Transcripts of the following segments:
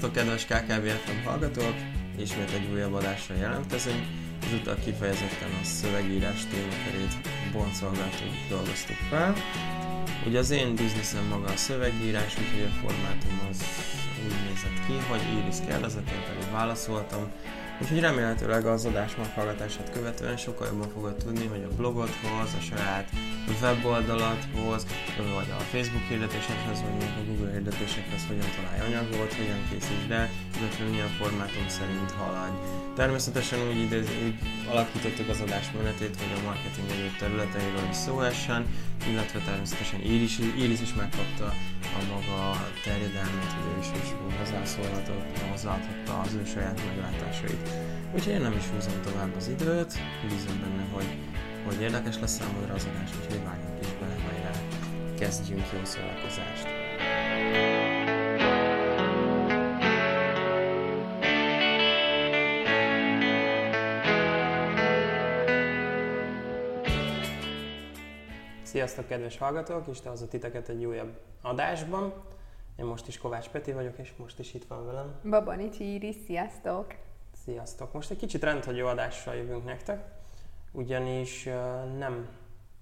Sziasztok, kedves KKBFM hallgatók! Ismét egy újabb adással jelentkezünk. Ezúttal kifejezetten a szövegírás témakörét boncolgattuk, dolgoztuk fel. Ugye az én bizniszem maga a szövegírás, úgyhogy a formátum az úgy nézett ki, hogy Iris kérdezett, én pedig válaszoltam. Úgyhogy remélhetőleg az adás meghallgatását követően sokkal jobban fogod tudni, hogy a blogodhoz, a saját weboldalathoz, vagy a Facebook hirdetésekhez, vagy a Google hirdetésekhez hogyan találj anyagot, hogyan készítsd el, illetve milyen formátum szerint haladj. Természetesen úgy, idéz, úgy alakítottuk az adás menetét, hogy a marketing egyéb területeiről is szó essen, illetve természetesen Iris, Iris is megkapta a maga terjedelmét, hogy ő is, is hozzászólhatott, az ő saját meglátásait. Úgyhogy én nem is húzom tovább az időt, bízom benne, hogy hogy érdekes lesz számodra az adás, úgyhogy vágjunk is bele, hajrá, kezdjünk jó szórakozást. Sziasztok, kedves hallgatók! Isten hozott titeket egy újabb adásban. Én most is Kovács Peti vagyok, és most is itt van velem. Babanicsi Iris, sziasztok! Sziasztok! Most egy kicsit rendhagyó adással jövünk nektek ugyanis nem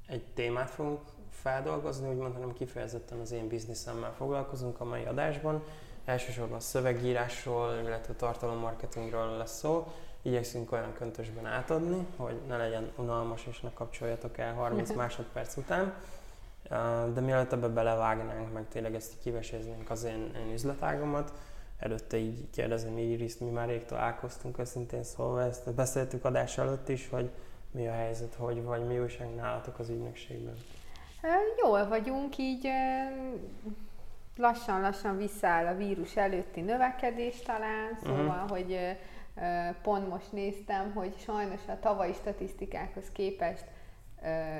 egy témát fogunk feldolgozni, úgymond, hanem kifejezetten az én bizniszemmel foglalkozunk a mai adásban. Elsősorban a szövegírásról, illetve tartalommarketingről lesz szó. Igyekszünk olyan köntösben átadni, hogy ne legyen unalmas és ne kapcsoljatok el 30 másodperc után. De mielőtt ebbe belevágnánk, meg tényleg ezt kiveséznénk az én, én üzletágomat, előtte így kérdezem Iris, mi már rég találkoztunk, őszintén szólva, ezt beszéltük adás előtt is, hogy mi a helyzet, hogy vagy mi újság nálatok az ügynökségben? Jól vagyunk, így lassan-lassan visszaáll a vírus előtti növekedés talán, szóval, uh-huh. hogy pont most néztem, hogy sajnos a tavalyi statisztikákhoz képest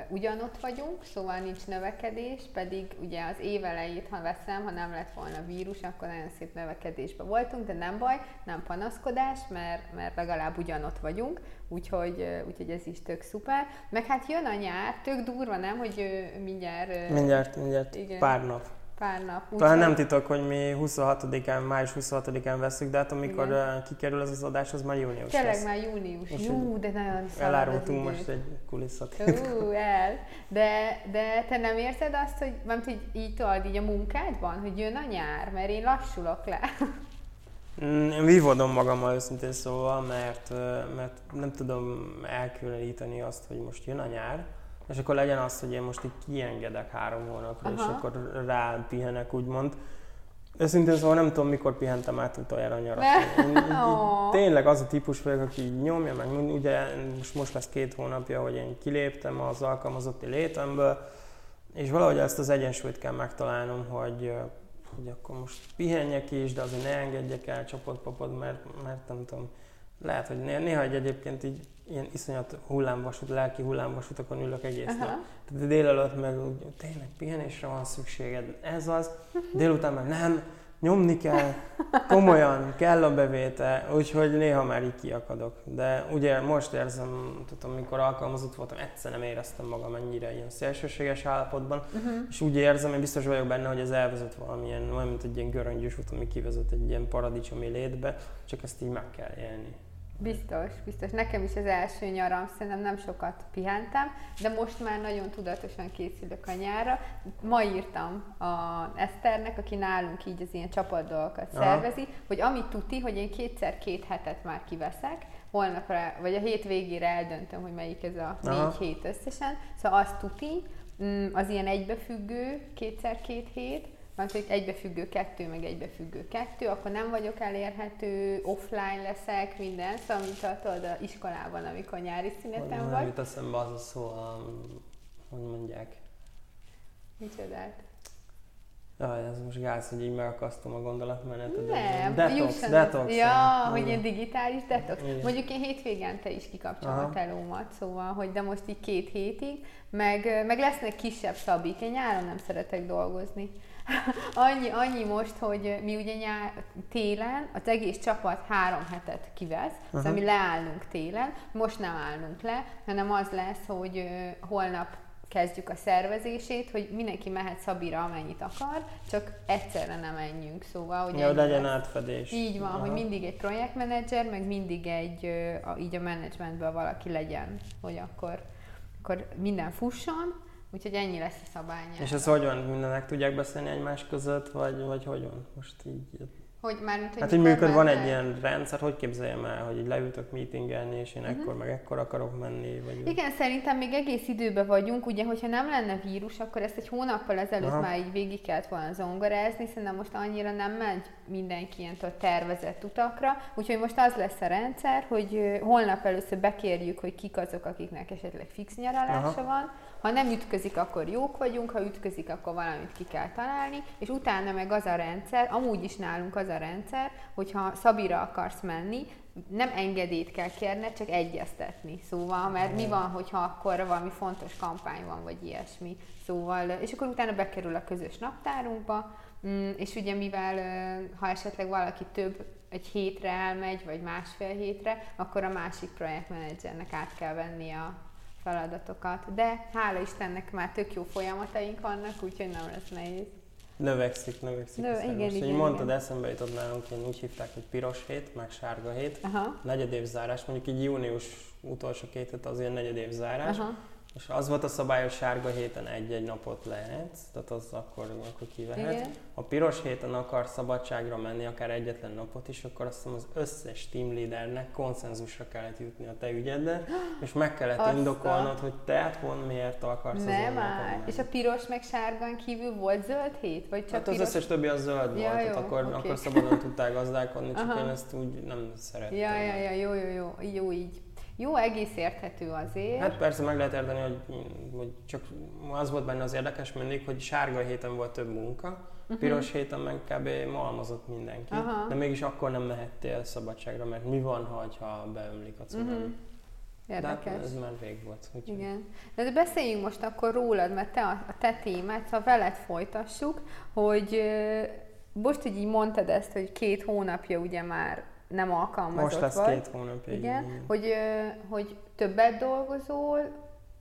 ugyanott vagyunk, szóval nincs növekedés, pedig ugye az év elejét, ha veszem, ha nem lett volna vírus, akkor nagyon szép növekedésben voltunk, de nem baj, nem panaszkodás, mert, mert legalább ugyanott vagyunk, úgyhogy, úgyhogy ez is tök szuper. Meg hát jön a nyár, tök durva, nem, hogy mindjárt... Mindjárt, mindjárt, igen. pár nap pár nap. Talán nem titok, hogy mi 26-án, május 26-án veszük, de hát amikor Igen. kikerül ez az adás, az már június Tényleg lesz. már június. Jú, de nagyon Elárultunk most egy kulisszat. Ú, el. De, de te nem érzed azt, hogy, nem, hogy így tudod, így a munkádban, hogy jön a nyár, mert én lassulok le. Mm, én vívódom magammal őszintén szóval, mert, mert nem tudom elkülöníteni azt, hogy most jön a nyár, és akkor legyen az, hogy én most így kiengedek három hónapra, Aha. és akkor rá pihenek, úgymond. Őszintén szóval nem tudom, mikor pihentem át utoljára nyarat. tényleg az a típus vagyok, aki nyomja meg. Ugye most, most lesz két hónapja, hogy én kiléptem az alkalmazotti létemből, és valahogy ezt az egyensúlyt kell megtalálnom, hogy, hogy akkor most pihenjek is, de azért ne engedjek el csapatpapot, mert, mert nem tudom, lehet, hogy néha egy egyébként így ilyen iszonyat hullámvasút, lelki hullámvasútokon ülök egész Aha. nap. Tehát délelőtt meg úgy, tényleg pihenésre van szükséged. Ez az. Délután meg nem, nyomni kell, komolyan, kell a bevétel, úgyhogy néha már így kiakadok. De ugye most érzem, tudom, mikor alkalmazott voltam, egyszer nem éreztem magam ennyire ilyen szélsőséges állapotban, uh-huh. és úgy érzem, én biztos vagyok benne, hogy ez elvezet valamilyen, olyan, mint egy ilyen göröngyös út, ami kivezet egy ilyen paradicsomi létbe, csak ezt így meg kell élni. Biztos, biztos. Nekem is az első nyaram, szerintem nem sokat pihentem, de most már nagyon tudatosan készülök a nyára. Ma írtam a Eszternek, aki nálunk így az ilyen csapatdolgokat szervezi, hogy amit tuti, hogy én kétszer két hetet már kiveszek, holnapra, vagy a hét végére eldöntöm, hogy melyik ez a Aha. négy hét összesen. Szóval azt tuti, mm, az ilyen egybefüggő, kétszer két hét, mert hogy egybefüggő kettő, meg egybefüggő kettő, akkor nem vagyok elérhető, offline leszek, minden, szóval mint a, tudod, a iskolában, amikor nyári szüneten vagy. Jut eszembe az a szó, a, hogy mondják. Micsodát? Jaj, ez most gáz, hogy így megakasztom a gondolatmenetet. Nem, detox, detox. Ja, nem. hogy ilyen digitális detox. Igen. Mondjuk én hétvégente is kikapcsolom a telómat, szóval, hogy de most így két hétig, meg, meg lesznek kisebb szabik. Én nyáron nem szeretek dolgozni. Annyi, annyi most, hogy mi ugye nyár, télen az egész csapat három hetet kivesz, uh-huh. szóval mi leállunk télen, most nem állunk le, hanem az lesz, hogy holnap kezdjük a szervezését, hogy mindenki mehet Szabira, amennyit akar, csak egyszerre nem menjünk, szóval, hogy hogy legyen lesz. átfedés. Így van, Aha. hogy mindig egy projektmenedzser, meg mindig egy, a, így a menedzsmentben valaki legyen, hogy akkor, akkor minden fusson, úgyhogy ennyi lesz a szabály. És ez hogy van? Mindenek tudják beszélni egymás között, vagy, vagy hogy van? Most így... Hogy már, mint, hogy Hát, hogy működ, van egy ilyen rendszer, hogy képzeljem el, hogy így leültök meetingelni, és én ekkor meg ekkor akarok menni, vagy... Igen, szerintem még egész időben vagyunk, ugye, hogyha nem lenne vírus, akkor ezt egy hónappal ezelőtt Aha. már így végig kellett volna zongorázni, szerintem most annyira nem megy mindenki ilyen tervezett utakra, úgyhogy most az lesz a rendszer, hogy holnap először bekérjük, hogy kik azok, akiknek esetleg fix nyaralása Aha. van, ha nem ütközik, akkor jók vagyunk, ha ütközik, akkor valamit ki kell találni, és utána meg az a rendszer, amúgy is nálunk az a rendszer, hogyha Szabira akarsz menni, nem engedélyt kell kérned, csak egyeztetni. Szóval, mert mi van, hogyha akkor valami fontos kampány van, vagy ilyesmi. Szóval, és akkor utána bekerül a közös naptárunkba, mm, és ugye mivel ha esetleg valaki több egy hétre elmegy, vagy másfél hétre, akkor a másik projektmenedzsernek át kell venni a feladatokat. De hála Istennek már tök jó folyamataink vannak, úgyhogy nem lesz nehéz. Növekszik, növekszik. Nö- igen, Most, igen, így mondtad, igen. eszembe jutott nálunk, én úgy hívták, hogy piros hét, meg sárga hét. Aha. Negyedév zárás, mondjuk így június utolsó két hét az ilyen negyedév zárás. Aha. És az volt a szabály, hogy sárga héten egy-egy napot lehetsz, tehát az akkor, akkor kivehet. Igen. Ha piros héten akar szabadságra menni, akár egyetlen napot is, akkor azt hiszem az összes team leadernek konszenzusra kellett jutni a te ügyedbe, és meg kellett Azt a- indokolnod, hogy te hát pont miért akarsz azon Nem menni. És a piros meg sárgán kívül volt zöld hét? Vagy csak Hát az piros? összes többi az zöld Ja, volt, tehát jó, akkor, oké. akkor szabadon tudtál gazdálkodni, csak Aha. én ezt úgy nem szerettem. Ja, ja, ja, jó, jó, jó, jó így. Jó, egész érthető azért. Hát persze meg lehet érteni, hogy, hogy csak az volt benne az érdekes mindig, hogy sárga héten volt több munka, piros héten meg kb. malmozott mindenki. Aha. de mégis akkor nem mehettél szabadságra, mert mi van, ha, ha beömlik a cunami. De hát Érdekes. ez már vég volt. Úgyhogy. Igen. De, de beszéljünk most akkor rólad, mert te a, a te témát, szóval veled folytassuk, hogy most, hogy így mondtad ezt, hogy két hónapja ugye már nem alkalmazott Most lesz vagy. két hónapja. Igen, hogy, hogy többet dolgozol,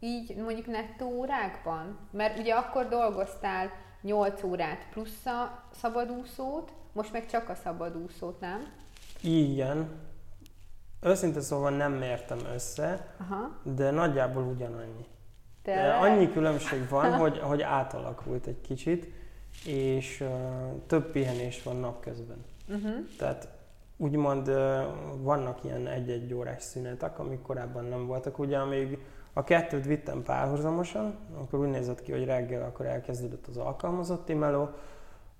így mondjuk nettó órákban? Mert ugye akkor dolgoztál 8 órát plusz a szabadúszót, most meg csak a szabadúszót, nem? Igen. Őszintén szóval nem mértem össze, Aha. de nagyjából ugyanannyi. De Tényleg? annyi különbség van, hogy, hogy átalakult egy kicsit, és uh, több pihenés van napközben. Uh-huh. Tehát úgymond vannak ilyen egy-egy órás szünetek, amik korábban nem voltak. Ugye amíg a kettőt vittem párhuzamosan, akkor úgy nézett ki, hogy reggel akkor elkezdődött az alkalmazotti meló,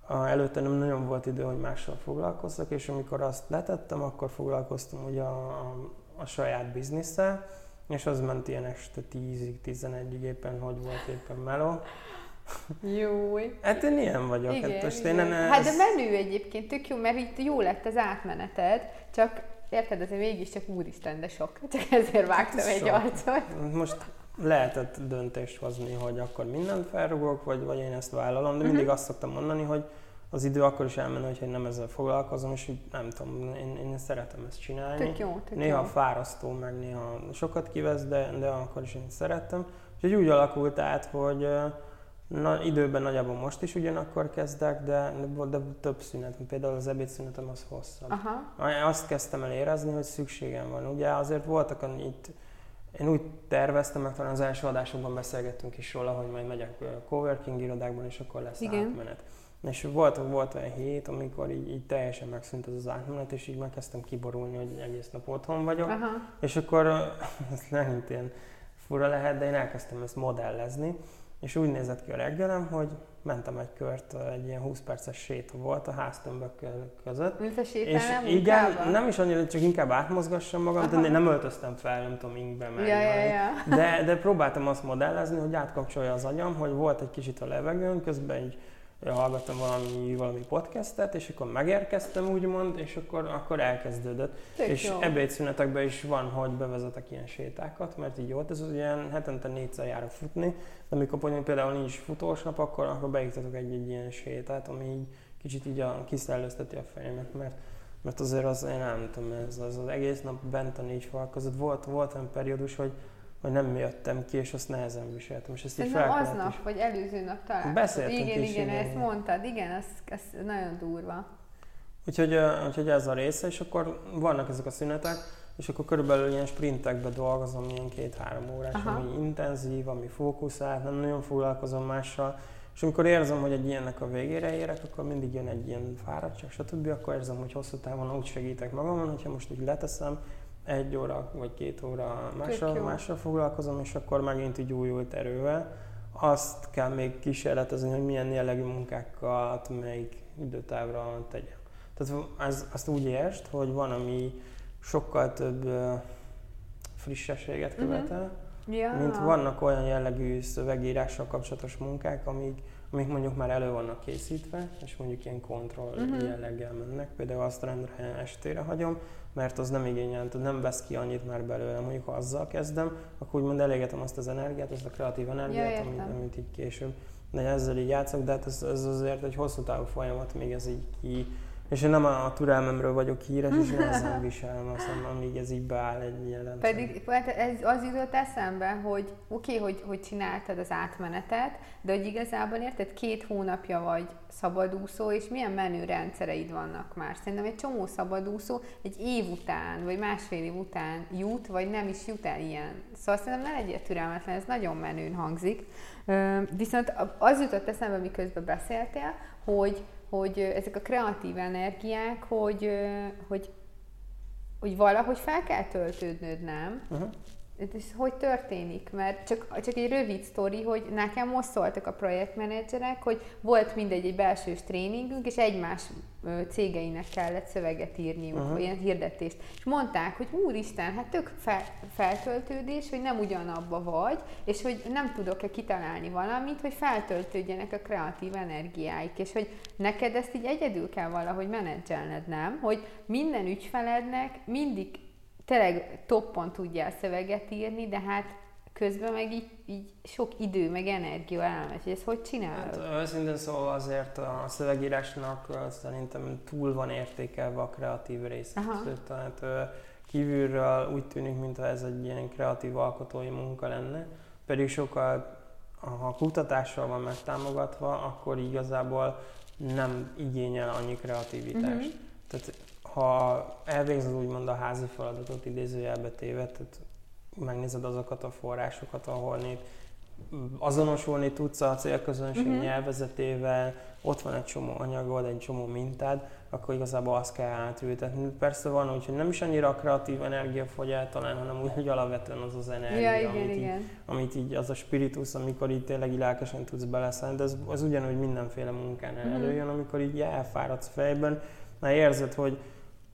előtte nem nagyon volt idő, hogy mással foglalkozzak, és amikor azt letettem, akkor foglalkoztam ugye a, a, a saját bizniszsel, és az ment ilyen este 10-ig, 11-ig éppen, hogy volt éppen meló. Jó. Hát én ilyen vagyok. Igen, hát most igen. én nem, Hát de menő egyébként, tök jó, mert itt jó lett az átmeneted, csak érted, azért mégiscsak úristen, de sok. Csak ezért vágtam ez egy sok. arcot. Most lehetett döntést hozni, hogy akkor mindent felrugok, vagy, vagy én ezt vállalom, de mindig Mhm. azt szoktam mondani, hogy az idő akkor is elmenne, hogyha én nem ezzel foglalkozom, és így nem tudom, én, én szeretem ezt csinálni. Tök jó, tök Néha jó. fárasztó, meg néha sokat kivesz, de, de akkor is én szerettem. És úgy alakult át, hogy na, időben nagyjából most is ugyanakkor kezdek, de, de, több szünetem, például az ebédszünetem az hosszabb. Aha. Azt kezdtem el érezni, hogy szükségem van. Ugye azért voltak itt, én úgy terveztem, meg talán az első adásokban beszélgettünk is róla, hogy majd megyek coworking irodákban, és akkor lesz Igen. átmenet. És volt, volt olyan hét, amikor így, így teljesen megszűnt ez az átmenet, és így megkezdtem kiborulni, hogy egész nap otthon vagyok. Aha. És akkor ez megint ilyen fura lehet, de én elkezdtem ezt modellezni, és úgy nézett ki a reggelem, hogy mentem egy kört, egy ilyen 20 perces séta volt a háztömbök kö- között, Mint a és sétálnál igen, munkába? nem is annyira, csak inkább átmozgassam magam, Aha. de nem öltöztem fel, nem tudom, inkbe meg. Ja, ja, ja. De, de próbáltam azt modellezni, hogy átkapcsolja az agyam, hogy volt egy kicsit a levegőn, közben így hallgattam valami, valami podcastet, és akkor megérkeztem úgymond, és akkor, akkor elkezdődött. Tök és jó. ebédszünetekben is van, hogy bevezetek ilyen sétákat, mert így jó, ez ilyen hetente négyszer járok futni, de amikor például nincs futós nap, akkor, akkor beiktatok egy-egy ilyen sétát, ami így kicsit így a, kiszellőzteti a fejemet, mert mert azért az, én nem tudom, ez az, az egész nap bent a négy fal között volt, volt olyan periódus, hogy vagy nem jöttem ki, és azt nehezen viseltem. És ezt így kellett aznap, is. vagy előző nap találkoztunk. Beszéltünk igen, is, igen, igen, ezt mondtad, igen, ez, ez nagyon durva. Úgyhogy, úgyhogy ez a része, és akkor vannak ezek a szünetek, és akkor körülbelül ilyen sprintekbe dolgozom, ilyen két-három órás, Aha. ami intenzív, ami fókuszált, nem nagyon foglalkozom mással, és amikor érzem, hogy egy ilyennek a végére érek, akkor mindig jön egy ilyen fáradtság, stb. Akkor érzem, hogy hosszú távon úgy segítek magamon, hogyha most úgy leteszem, egy óra vagy két óra jó. mással foglalkozom, és akkor megint így újult erővel. Azt kell még kísérletezni, hogy milyen jellegű munkákat melyik időtávra tegyem. Tehát ez, azt úgy értsd, hogy van, ami sokkal több frissességet Mhm. követel, Ja. mint vannak olyan jellegű szövegírással kapcsolatos munkák, amik, amik mondjuk már elő vannak készítve, és mondjuk ilyen kontroll Mhm. jelleggel mennek. Például azt rendre estére hagyom, mert az nem igényel, nem vesz ki annyit már belőle. Mondjuk ha azzal kezdem, akkor úgymond elégetem azt az energiát, azt a kreatív energiát, Ja, amit, amit így később. De ezzel így játszok, de hát ez, ez azért egy hosszú távú folyamat, még ez így ki, és én nem a, türelmemről vagyok híres, és nehezen viselem azt, amíg ez így beáll egy rendszer. Pedig hát ez az jutott eszembe, hogy oké, okay, hogy, hogy csináltad az átmenetet, de hogy igazából érted, két hónapja vagy szabadúszó, és milyen menő rendszereid vannak már. Szerintem egy csomó szabadúszó egy év után, vagy másfél év után jut, vagy nem is jut el ilyen. Szóval szerintem ne legyél türelmetlen, ez nagyon menőn hangzik. Viszont az jutott eszembe, miközben beszéltél, hogy, hogy ezek a kreatív energiák, hogy, hogy hogy valahogy fel kell töltődnöd, nem? Uh-huh. Ez hogy történik? Mert csak, csak egy rövid sztori, hogy nekem most szóltak a projektmenedzserek, hogy volt mindegy egy belsős tréningünk, és egymás cégeinek kellett szöveget írniuk, uh-huh. ilyen hirdetést. És mondták, hogy úristen, hát tök fel, feltöltődés, hogy nem ugyanabba vagy, és hogy nem tudok-e kitalálni valamit, hogy feltöltődjenek a kreatív energiáik, és hogy neked ezt így egyedül kell valahogy menedzselned, nem? Hogy minden ügyfelednek mindig tényleg toppon tudjál szöveget írni, de hát közben meg így, így sok idő, meg energia elmegy, hogy ezt hogy csinálod? Hát őszintén szóval azért a szövegírásnak szerintem túl van értékelve a kreatív része. Aha. Tehát kívülről úgy tűnik, mintha ez egy ilyen kreatív alkotói munka lenne, pedig sokkal, ha kutatással van megtámogatva, akkor igazából nem igényel annyi kreativitást. Mhm. Tehát ha elvégzed úgymond a házi feladatot idézőjelbe téve, tehát megnézed azokat a forrásokat, ahol itt azonosulni tudsz a célközönség uh-huh. nyelvezetével, ott van egy csomó anyagod, egy csomó mintád, akkor igazából azt kell átültetni. Persze van úgy, hogy nem is annyira a kreatív energia fogy el talán, hanem úgy, hogy alapvetően az az energia, Ja, igen, amit, így, igen. amit így az a spiritus, amikor így tényleg így lelkesen tudsz beleszállni, de ez, az ugyanúgy mindenféle munkánál Mhm. előjön, amikor így elfáradsz fejben, mert érzed, hogy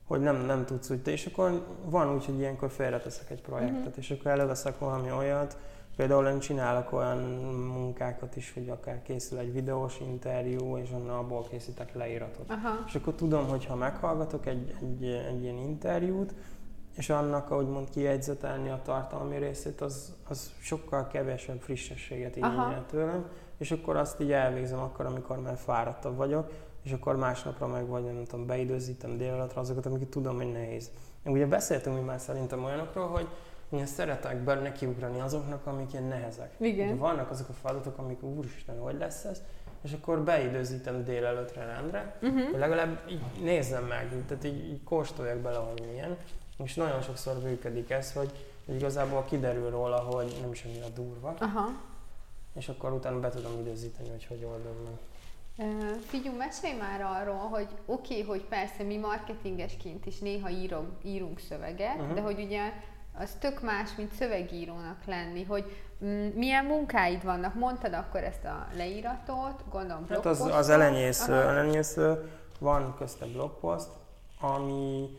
hogy nem, nem tudsz úgy, és akkor van úgy, hogy ilyenkor félreteszek egy projektet, uh-huh. és akkor előveszek valami olyat, például én csinálok olyan munkákat is, hogy akár készül egy videós interjú, és onnan abból készítek leíratot. Aha. És akkor tudom, hogy ha meghallgatok egy, egy, egy ilyen interjút, és annak, ahogy mond, kijegyzetelni a tartalmi részét, az, az sokkal kevesebb frissességet igényel tőlem, és akkor azt így elvégzem akkor, amikor már fáradtabb vagyok, és akkor másnapra meg vagy nem tudom, beidőzítem délelőttre azokat, amiket tudom, hogy nehéz. Ugye beszéltünk mi már szerintem olyanokról, hogy én szeretek be nekiugrani azoknak, amik ilyen nehezek. Igen. Ugye vannak azok a feladatok, amik úristen, hogy lesz ez, és akkor beidőzítem délelőtre rendre, Uh-huh. hogy legalább így nézzem meg, tehát így, így kóstoljak bele, hogy milyen. És nagyon sokszor működik ez, hogy, hogy igazából kiderül róla, hogy nem is annyira durva, Aha. és akkor utána be tudom időzíteni, hogy hogy oldom meg. Figyú, mesélj már arról, hogy oké, okay, hogy persze mi marketingesként is néha írunk, írunk szöveget, Mhm. de hogy ugye az tök más, mint szövegírónak lenni, hogy mm, milyen munkáid vannak. Mondtad akkor ezt a leíratot, gondolom Hát az, az elenyésző, Aha. elenyésző, van közte blogpost, ami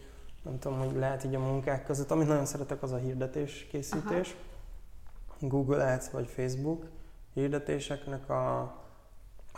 nem tudom, hogy lehet így a munkák között, amit nagyon szeretek, az a hirdetés készítés. Google Ads vagy Facebook hirdetéseknek a,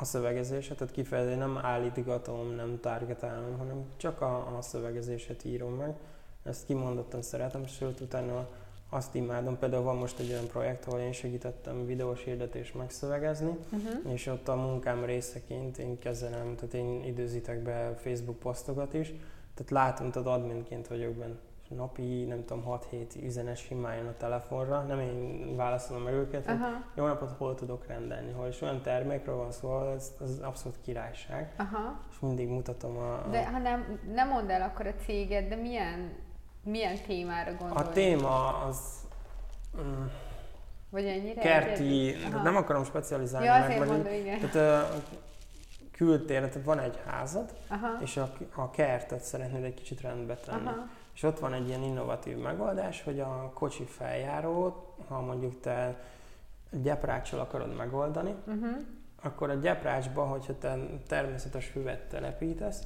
a szövegezése, tehát kifejezetten nem állítgatom, nem targetálom, hanem csak a, a szövegezéset írom meg. Ezt kimondottan szeretem, sőt utána azt imádom. Például van most egy olyan projekt, ahol én segítettem videós hirdetést megszövegezni, Uh-huh. és ott a munkám részeként én kezelem, tehát én időzítek be Facebook posztokat is, tehát látom, tehát adminként vagyok benne. Napi, nem tudom, 6-7 üzenet simán jön a telefonra, nem én válaszolom meg őket, hogy Aha, jó napot hol tudok rendelni, hol és olyan termékről van szó, ez, ez abszolút királyság, aha. és mindig mutatom a, a, De ha nem, nem mondd el akkor a céget, de milyen, milyen témára gondolsz? a téma az mm, Vagy ennyire? kerti, nem akarom specializálni Ja, meg, mondom, igen. tehát ö, kültéren, tehát van egy házad, Aha, és a, a kertet szeretnéd egy kicsit rendbe tenni. aha, És ott van egy ilyen innovatív megoldás, hogy a kocsi feljárót, ha mondjuk te gyepráccsal akarod megoldani, uh-huh. akkor a gyeprácsba, hogyha te természetes füvet telepítesz,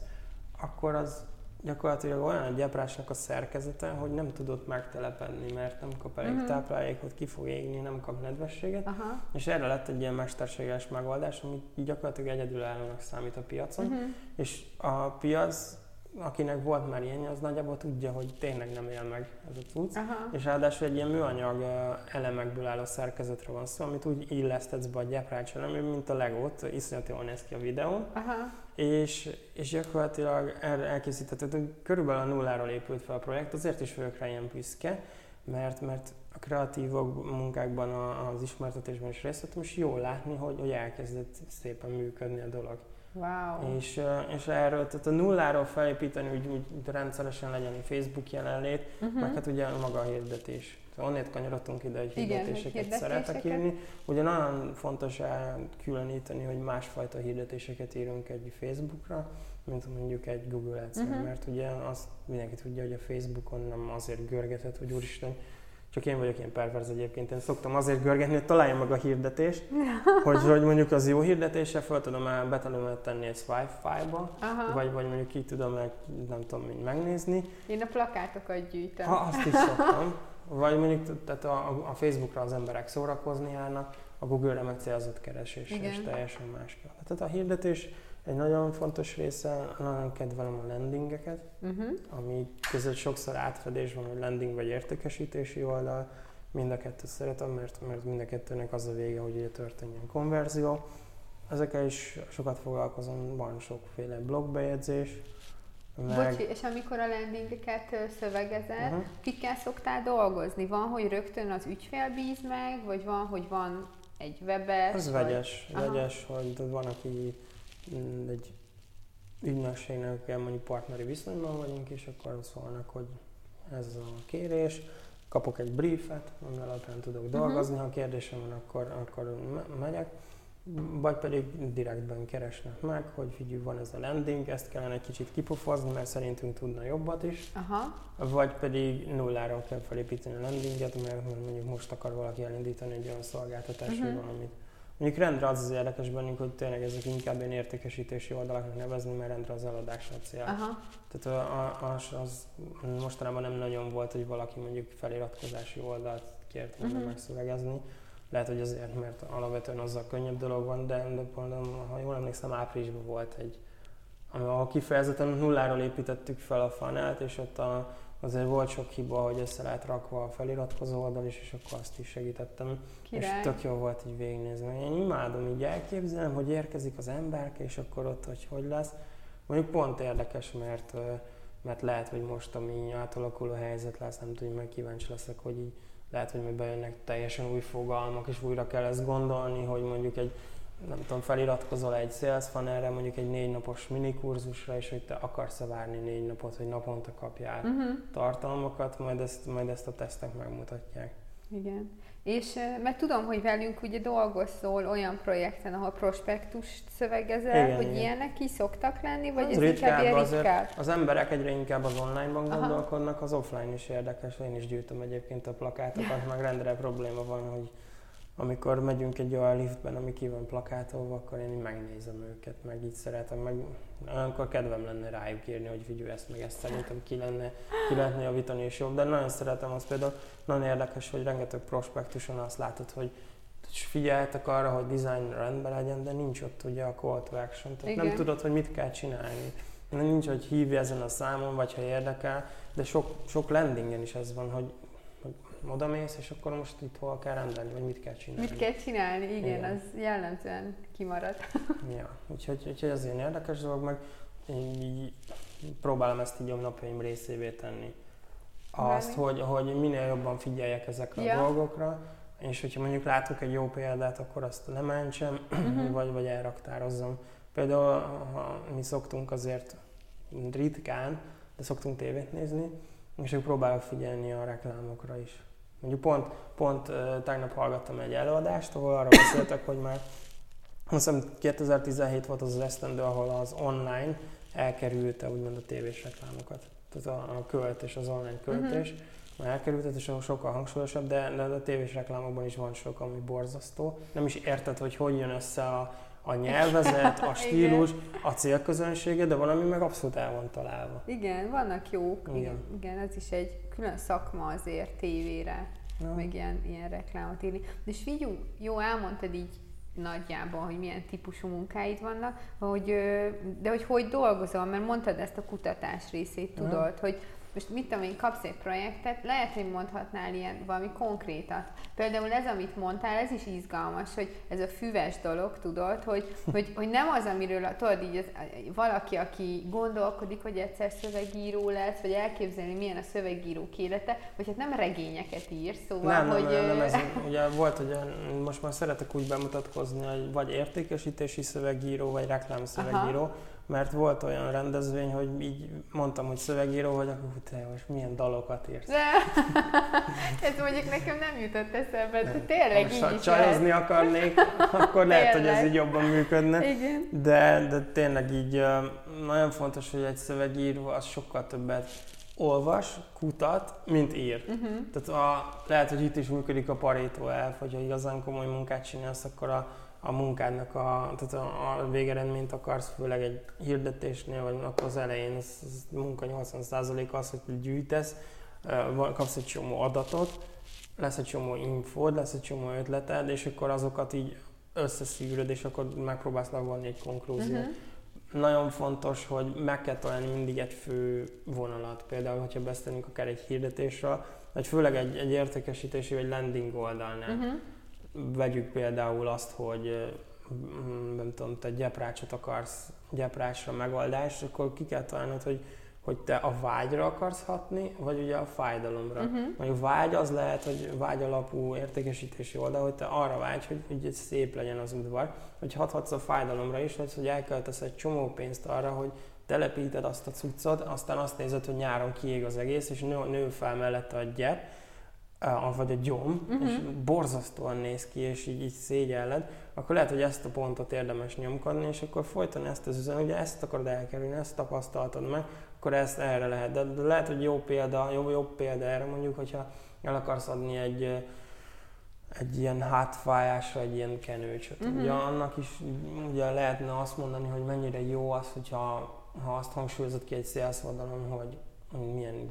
akkor az gyakorlatilag olyan a gyeprácsnak a szerkezete, hogy nem tudod megtelepedni, mert nem kap elég Mhm. táplálékot, ki fog égni, nem kap nedvességet. aha. És erre lett egy ilyen mesterséges megoldás, ami gyakorlatilag egyedülállónak számít a piacon. Uh-huh. És a piac, akinek volt már ilyen, az nagyjából tudja, hogy tényleg nem él meg ez a cucc. Aha. És ráadásul egy ilyen műanyag elemekből álló szerkezetre van szó, amit úgy illesztetsz be a gyeprács mint a legót, iszonyat jól néz ki a videón, Aha. és, és gyakorlatilag erre elkészítetted, körülbelül a nulláról épült fel a projekt, azért is vagyok rá ilyen büszke, mert, mert a kreatívok munkákban, az ismertetésben is részt vettem, és jól látni, hogy, hogy elkezdett szépen működni a dolog. Wow. És, és erről, tehát a nulláról felépíteni, úgy, úgy rendszeresen legyen egy Facebook jelenlét, Uh-huh. meg hát ugye maga a hirdetés. Tehát Onnét kanyarodtunk ide, hogy Igen, hirdetéseket szeretek hirdetéseket. írni. Ugye nagyon fontos elkülöníteni, hogy másfajta hirdetéseket írunk egy Facebookra, mint mondjuk egy Google ads Mhm. mert ugye azt mindenki tudja, hogy a Facebookon nem azért görgetett, hogy úristen, csak én vagyok ilyen perverz egyébként, én szoktam azért görgetni, hogy találjam meg a hirdetést, hogy, hogy mondjuk az jó hirdetése, fel tudom el, be tudom tenni egy swipe file-ba, Aha. vagy, vagy mondjuk ki tudom el, nem tudom, így megnézni, Én a plakátokat gyűjtöm. ha, azt is szoktam. Vagy mondjuk tehát a, a Facebookra az emberek szórakozni járnak, a Google-re meg célzott keresés, és Igen. teljesen más. Tehát a hirdetés egy nagyon fontos része, nagyon kedvelem a landingeket, Uh-huh. ami között sokszor átfedés van, hogy landing vagy értékesítési oldal. Mind a kettőt szeretem, mert, mert mind a kettőnek az a vége, hogy ugye történjen konverzió. Ezekkel is sokat foglalkozom, van sokféle blogbejegyzés, meg... Bocsi, és amikor a landingeket ö, szövegezed, Mhm. kikkel szoktál dolgozni? Van, hogy rögtön az ügyfél bíz meg, vagy van, hogy van egy webes? Ez vagy... vegyes, Aha. vegyes, hogy van, aki egy ügynökségnek kell mondjuk partneri viszonyban vagyunk, és akkor szólnak, hogy ez a kérés, kapok egy briefet, ami alapján tudok Mhm. dolgozni, ha kérdésem van, akkor, akkor me- megyek, vagy pedig direktben keresnek meg, hogy figyelj, van ez a landing, ezt kellene egy kicsit kipofozni, mert szerintünk tudna jobbat is, Aha, vagy pedig nulláról kell felépíteni a landinget, mert mondjuk most akar valaki elindítani egy olyan szolgáltatást, uh-huh. valamit. Mondjuk rendre az az érdekes bennünk, hogy tényleg ezek inkább ilyen értékesítési oldalaknak nevezni, mert rendre az eladásra a cél. aha, Tehát a- a- az, az mostanában nem nagyon volt, hogy valaki mondjuk feliratkozási oldalt kért volna Mhm. megszövegezni. Lehet, hogy azért, mert alapvetően azzal könnyebb dolog van, de, de például, ha jól emlékszem, áprilisban volt egy, ahol kifejezetten nulláról építettük fel a fanelt, és ott a, azért volt sok hiba, hogy össze lehet rakva a feliratkozó oldal is, és akkor azt is segítettem. király. És tök jó volt így végignézni. Én imádom, így elképzelem, hogy érkezik az emberke, és akkor ott, hogy hogy lesz. Mondjuk pont érdekes, mert, mert lehet, hogy most, ami átalakuló helyzet lesz, nem tudom, meg kíváncsi leszek, hogy így lehet, hogy még bejönnek teljesen új fogalmak, és újra kell ezt gondolni, hogy mondjuk egy nem tudom, feliratkozol egy sales funnelre, mondjuk egy négy napos minikurzusra, és hogy te akarsz-e várni négy napot, hogy naponta kapjál Uh-huh. tartalmakat, majd ezt, majd ezt a tesztek megmutatják. Igen. És mert tudom, hogy velünk ugye dolgozol olyan projekten, ahol prospektust szövegezel, Igen, hogy igen. ilyenek ki szoktak lenni, vagy Az ez inkább ritkább azért. ritkább? Az emberek egyre inkább az online-ban Aha. gondolkodnak, az offline is érdekes, én is gyűjtöm egyébként a plakátokat, meg rendre probléma van, hogy amikor megyünk egy olyan liftben, ami ki van plakátolva, akkor én így megnézem őket, meg így szeretem, meg olyankor kedvem lenne rájuk írni, hogy figyelj ezt meg ezt szerintem ki, lenne, ki lehetne javítani és jobb, de nagyon szeretem azt például, nagyon érdekes, hogy rengeteg prospektuson azt látod, hogy figyeltek arra, hogy design rendben legyen, de nincs ott ugye a call to action, tehát nem Igen. tudod, hogy mit kell csinálni. Nincs, hogy hívj ezen a számon, vagy ha érdekel, de sok, sok landingen is ez van, hogy odamész, és akkor most itt hol kell rendelni, vagy mit kell csinálni. Mit kell csinálni? Igen, Igen. az jellemzően kimarad. Ja, úgyhogy, úgyhogy ez ilyen érdekes dolog, meg én így próbálom ezt így a napjaim részévé tenni. azt, hogy, hogy minél jobban figyeljek ezekre Ja. a dolgokra, és hogyha mondjuk látok egy jó példát, akkor azt lementsem, Mhm. vagy, vagy elraktározzam. Például ha mi szoktunk azért ritkán, de szoktunk tévét nézni, és akkor próbálok figyelni a reklámokra is. Mondjuk pont, pont tegnap hallgattam egy előadást, ahol arra beszéltek, hogy már azt hiszem 2017 volt az az esztendő, ahol az online elkerülte úgymond a tévés reklámokat. Tehát a, a költés, az online költés. Uh-huh. Már elkerültet, és sokkal hangsúlyosabb, de, de a tévés reklámokban is van sok, ami borzasztó. Nem is érted, hogy hogy jön össze a, a nyelvezet, a stílus, a célközönsége, de valami meg abszolút el van találva. Igen, vannak jók. Igen. Igen. Igen, ez is egy külön szakma azért tévére, Ja. meg ilyen, ilyen reklámot írni. És figyú, jó, elmondtad így nagyjából, hogy milyen típusú munkáid vannak, hogy, de hogy hogy dolgozol, mert mondtad ezt a kutatás részét, tudod, hogy most mit tudom én, kapsz egy projektet, lehet, hogy mondhatnál ilyen valami konkrétat. Például ez, amit mondtál, ez is izgalmas, hogy ez a füves dolog, tudod, hogy, hogy, hogy nem az, amiről, tudod, így az, valaki, aki gondolkodik, hogy egyszer szövegíró lesz, vagy elképzelni, milyen a szövegírók élete, vagy hát nem regényeket ír, szóval, Nem, hogy... nem, nem, nem, ez ugye volt, hogy most már szeretek úgy bemutatkozni, hogy vagy értékesítési szövegíró, vagy reklámszövegíró, mert volt olyan rendezvény, hogy így mondtam, hogy szövegíró vagy, akkor hú, te most milyen dalokat írsz. Ez mondjuk nekem nem jutott eszembe, de tényleg Most így ha is csajozni akarnék, akkor lehet, hogy ez így jobban működne. lehet. Igen. De, de tényleg így nagyon fontos, hogy egy szövegíró az sokkal többet olvas, kutat, mint ír. Uh-huh. Tehát a, lehet, hogy itt is működik a Pareto elf, hogyha igazán komoly munkát csinálsz, akkor a, a munkádnak a, tehát a, a végeredményt akarsz, főleg egy hirdetésnél, vagy akkor az elején az, az munka 80% az, hogy te gyűjtesz, kapsz egy csomó adatot, lesz egy csomó infód, lesz egy csomó ötleted, és akkor azokat így összeszűröd, és akkor megpróbálsz levonni egy konklúziót. Uh-huh. Nagyon fontos, hogy meg kell találni mindig egy fő vonalat. Például, hogyha beszélünk akár egy hirdetésről, vagy főleg egy, egy értékesítési vagy landing oldalnál. Uh-huh. Vegyük például azt, hogy nem tudom, te gyeprácsot akarsz, gyeprásra megoldást, akkor ki kell találnod, hogy, hogy te a vágyra akarsz hatni, vagy ugye a fájdalomra. Uh-huh. Mondjuk vágy az lehet, hogy vágy alapú értékesítési oldal, hogy te arra vágy, hogy, hogy szép legyen az udvar, hogy hathatsz a fájdalomra is, hogy, hogy elköltesz egy csomó pénzt arra, hogy telepíted azt a cuccot, aztán azt nézed, hogy nyáron kiég az egész, és nő, nő fel mellette a gyep, eh, vagy a gyom, Mhm. és borzasztóan néz ki, és így, így szégyelled, akkor lehet, hogy ezt a pontot érdemes nyomkodni, és akkor folyton ezt az üzenet, ugye ezt akarod elkerülni, ezt tapasztaltad meg, akkor ezt erre lehet. De, de lehet, hogy jó példa, jó, jó példa erre mondjuk, hogyha el akarsz adni egy, egy ilyen hátfájásra egy ilyen kenőcsöt. Uh-huh. Ugye annak is ugye lehetne azt mondani, hogy mennyire jó az, hogyha ha azt hangsúlyozod ki egy hogy hogy milyen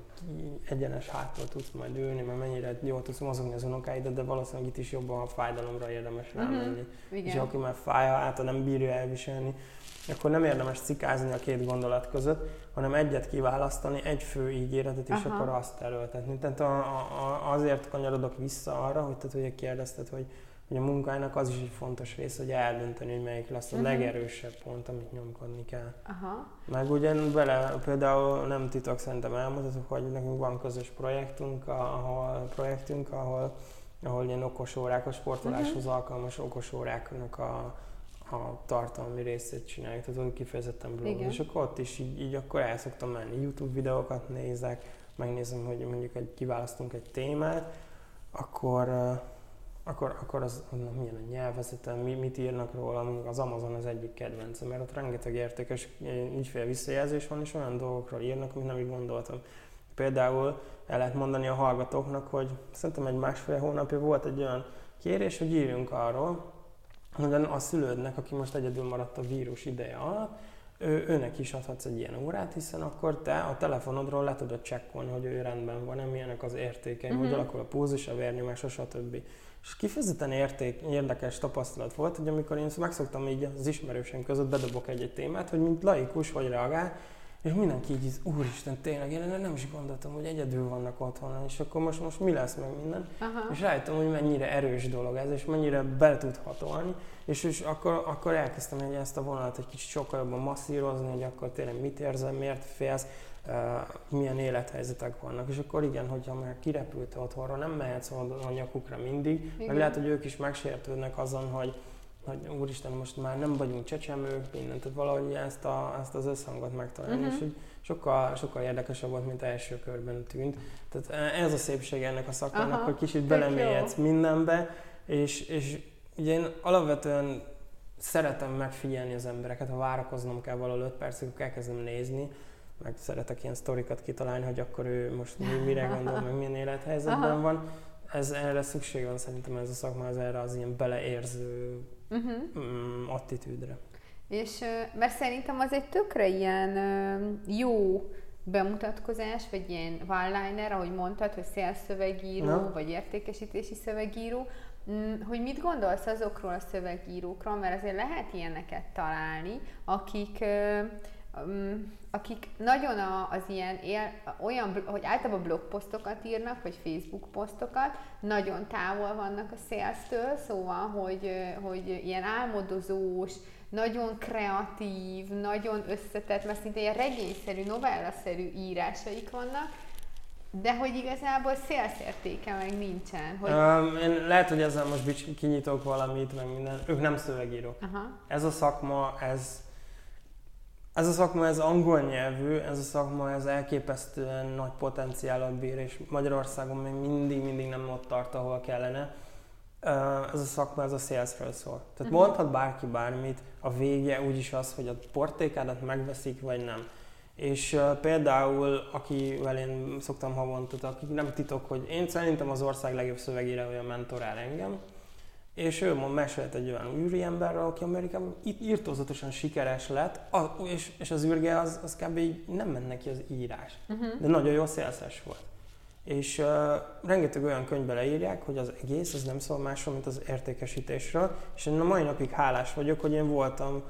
egyenes háttal tudsz majd ülni, mert mennyire jól tudsz mozogni az unokáidat, de valószínűleg itt is jobban a fájdalomra érdemes Mhm. rámenni. És Igen. aki már fáj, által nem bírja elviselni, akkor nem érdemes cikázni a két gondolat között, hanem egyet kiválasztani, egy fő ígéretet, és Aha. akkor azt erőltetni. Tehát a, a, azért kanyarodok vissza arra, hogy tehát ugye kérdezted, hogy, hogy a munkának az is egy fontos része, hogy eldönteni, hogy melyik lesz a Mhm. legerősebb pont, amit nyomkodni kell. Aha. Meg ugye vele például nem titok, szerintem elmondhatok, hogy nekünk van közös projektünk, ahol, projektünk, ahol, ahol ilyen okos órák, a sportoláshoz alkalmas okos óráknak a, a tartalmi részét csináljuk, tehát úgy kifejezetten blog. És akkor ott is így, így akkor el szoktam menni, YouTube videókat nézek, megnézem, hogy mondjuk egy, kiválasztunk egy témát, akkor, akkor, akkor az, annak milyen a nyelvezete, mi, mit írnak róla, az Amazon az egyik kedvencem, mert ott rengeteg értékes ügyfél visszajelzés van, és olyan dolgokról írnak, amit nem így gondoltam. Például el lehet mondani a hallgatóknak, hogy szerintem egy másfél hónapja volt egy olyan kérés, hogy írjunk arról, hogy a szülődnek, aki most egyedül maradt a vírus ideje alatt, ő, őnek is adhatsz egy ilyen órát, hiszen akkor te a telefonodról le tudod csekkolni, hogy ő rendben van, milyenek az értékei, uh-huh. hogy Mhm. alakul a pulzus, a vérnyomás, stb. És kifejezetten érték, érdekes tapasztalat volt, hogy amikor én megszoktam így az ismerősen között bedobok egy-egy témát, hogy mint laikus hogy reagál, és mindenki így, úristen, tényleg, én nem is gondoltam, hogy egyedül vannak otthon, és akkor most, most mi lesz meg minden. Aha. És rájöttem, hogy mennyire erős dolog ez, és mennyire be tud hatolni, és, és akkor, akkor elkezdtem egy ezt a vonalat egy kicsit sokkal jobban masszírozni, hogy akkor tényleg mit érzel, miért félsz, milyen élethelyzetek vannak. És akkor igen, hogyha már kirepült otthonról, nem mehetsz a nyakukra mindig, igen. meg lehet, hogy ők is megsértődnek azon, hogy hogy úristen, most már nem vagyunk csecsemők, mindent, tehát valahogy ezt, a, ezt az összhangot megtalálni, uh-huh. és hogy sokkal, sokkal érdekesebb volt, mint első körben tűnt. Tehát ez a szépség ennek a szakmának, Aha, hogy kicsit belemélyedsz mindenbe, és, és ugye én alapvetően szeretem megfigyelni az embereket, ha várakoznom kell valahol 5 percig, akkor elkezdem nézni, meg szeretek ilyen sztorikat kitalálni, hogy akkor ő most mi, mire gondol, meg milyen élethelyzetben Aha. van. Ez, erre szükség van szerintem ez a szakma, az erre az ilyen beleérző uh-huh. attitűdre. És mert szerintem az egy tökre ilyen jó bemutatkozás, vagy ilyen one-liner, ahogy mondtad, hogy szélszövegíró, no. vagy értékesítési szövegíró, mm, hogy mit gondolsz azokról a szövegírókról, mert azért lehet ilyeneket találni, akik akik nagyon az ilyen él, olyan, hogy általában blogposztokat írnak, vagy Facebook posztokat, nagyon távol vannak a szélsztől, szóval, hogy, hogy ilyen álmodozós, nagyon kreatív, nagyon összetett, mert szinte ilyen regényszerű, novellaszerű írásaik vannak, de hogy igazából szélszértéke meg nincsen. Hogy... Um, én lehet, hogy ezzel most kinyitok valamit, meg minden. Ők nem szövegírók. Aha. Ez a szakma, ez ez a szakma, ez angol nyelvű, ez a szakma, ez elképesztően nagy potenciálat bír, és Magyarországon még mindig, mindig nem ott tart, ahol kellene. Ez a szakma, ez a salesről szól. Tehát uh-huh. mondhat bárki bármit, a vége úgyis az, hogy a portékádat megveszik, vagy nem. És uh, például, akivel én szoktam havonta, akik nem titok, hogy én szerintem az ország legjobb szövegírója mentorál engem, és ő mond, mesélt egy olyan emberről, aki Amerikában itt írtózatosan sikeres lett, a, és, és az űrge az, az kb. így nem ment neki az írás, uh-huh. de nagyon jó szélszes volt. És uh, rengeteg olyan könyvbe leírják, hogy az egész az nem szól másról, mint az értékesítésről, és én a mai napig hálás vagyok, hogy én voltam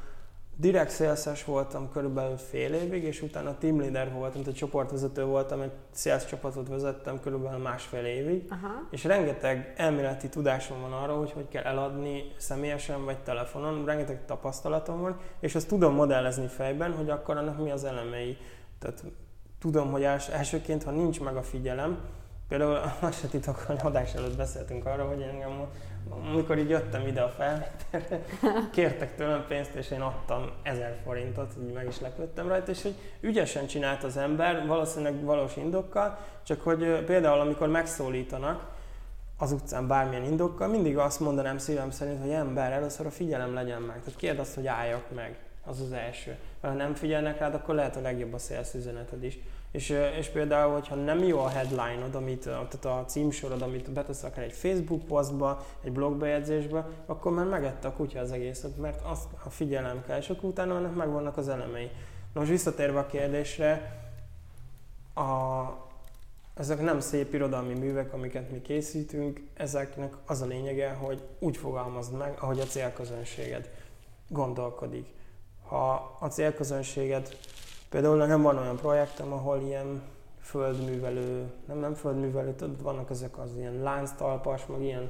direkt szélszes voltam körülbelül fél évig, és utána team leader voltam, tehát csoportvezető voltam, egy sales csapatot vezettem körülbelül másfél évig, Aha. és rengeteg elméleti tudásom van arra, hogy hogy kell eladni személyesen vagy telefonon, rengeteg tapasztalatom van, és azt tudom modellezni fejben, hogy akkor annak mi az elemei. Tehát tudom, hogy els, elsőként, ha nincs meg a figyelem, például azt se titok, hogy adás előtt beszéltünk arról, hogy engem amikor így jöttem ide a felvételre, kértek tőlem pénzt, és én adtam ezer forintot, így meg is lepődtem rajta, és hogy ügyesen csinált az ember, valószínűleg valós indokkal, csak hogy például amikor megszólítanak, az utcán bármilyen indokkal, mindig azt mondanám szívem szerint, hogy ember, először a figyelem legyen meg. Tehát kérd azt, hogy álljak meg. Az az első. Mert ha nem figyelnek rád, akkor lehet a legjobb a sales üzeneted is. És, és például, hogyha nem jó a headline-od, amit, tehát a címsorod, amit betesz akár egy Facebook posztba, egy blogbejegyzésbe, akkor már megette a kutya az egészet, mert azt a figyelem kell, és akkor utána ennek megvannak az elemei. Na most visszatérve a kérdésre, a, ezek nem szép irodalmi művek, amiket mi készítünk, ezeknek az a lényege, hogy úgy fogalmazd meg, ahogy a célközönséged gondolkodik. Ha a célközönséged Például nekem van olyan projektem, ahol ilyen földművelő, nem, nem földművelő, tudod, vannak ezek az ilyen lánctalpas, meg ilyen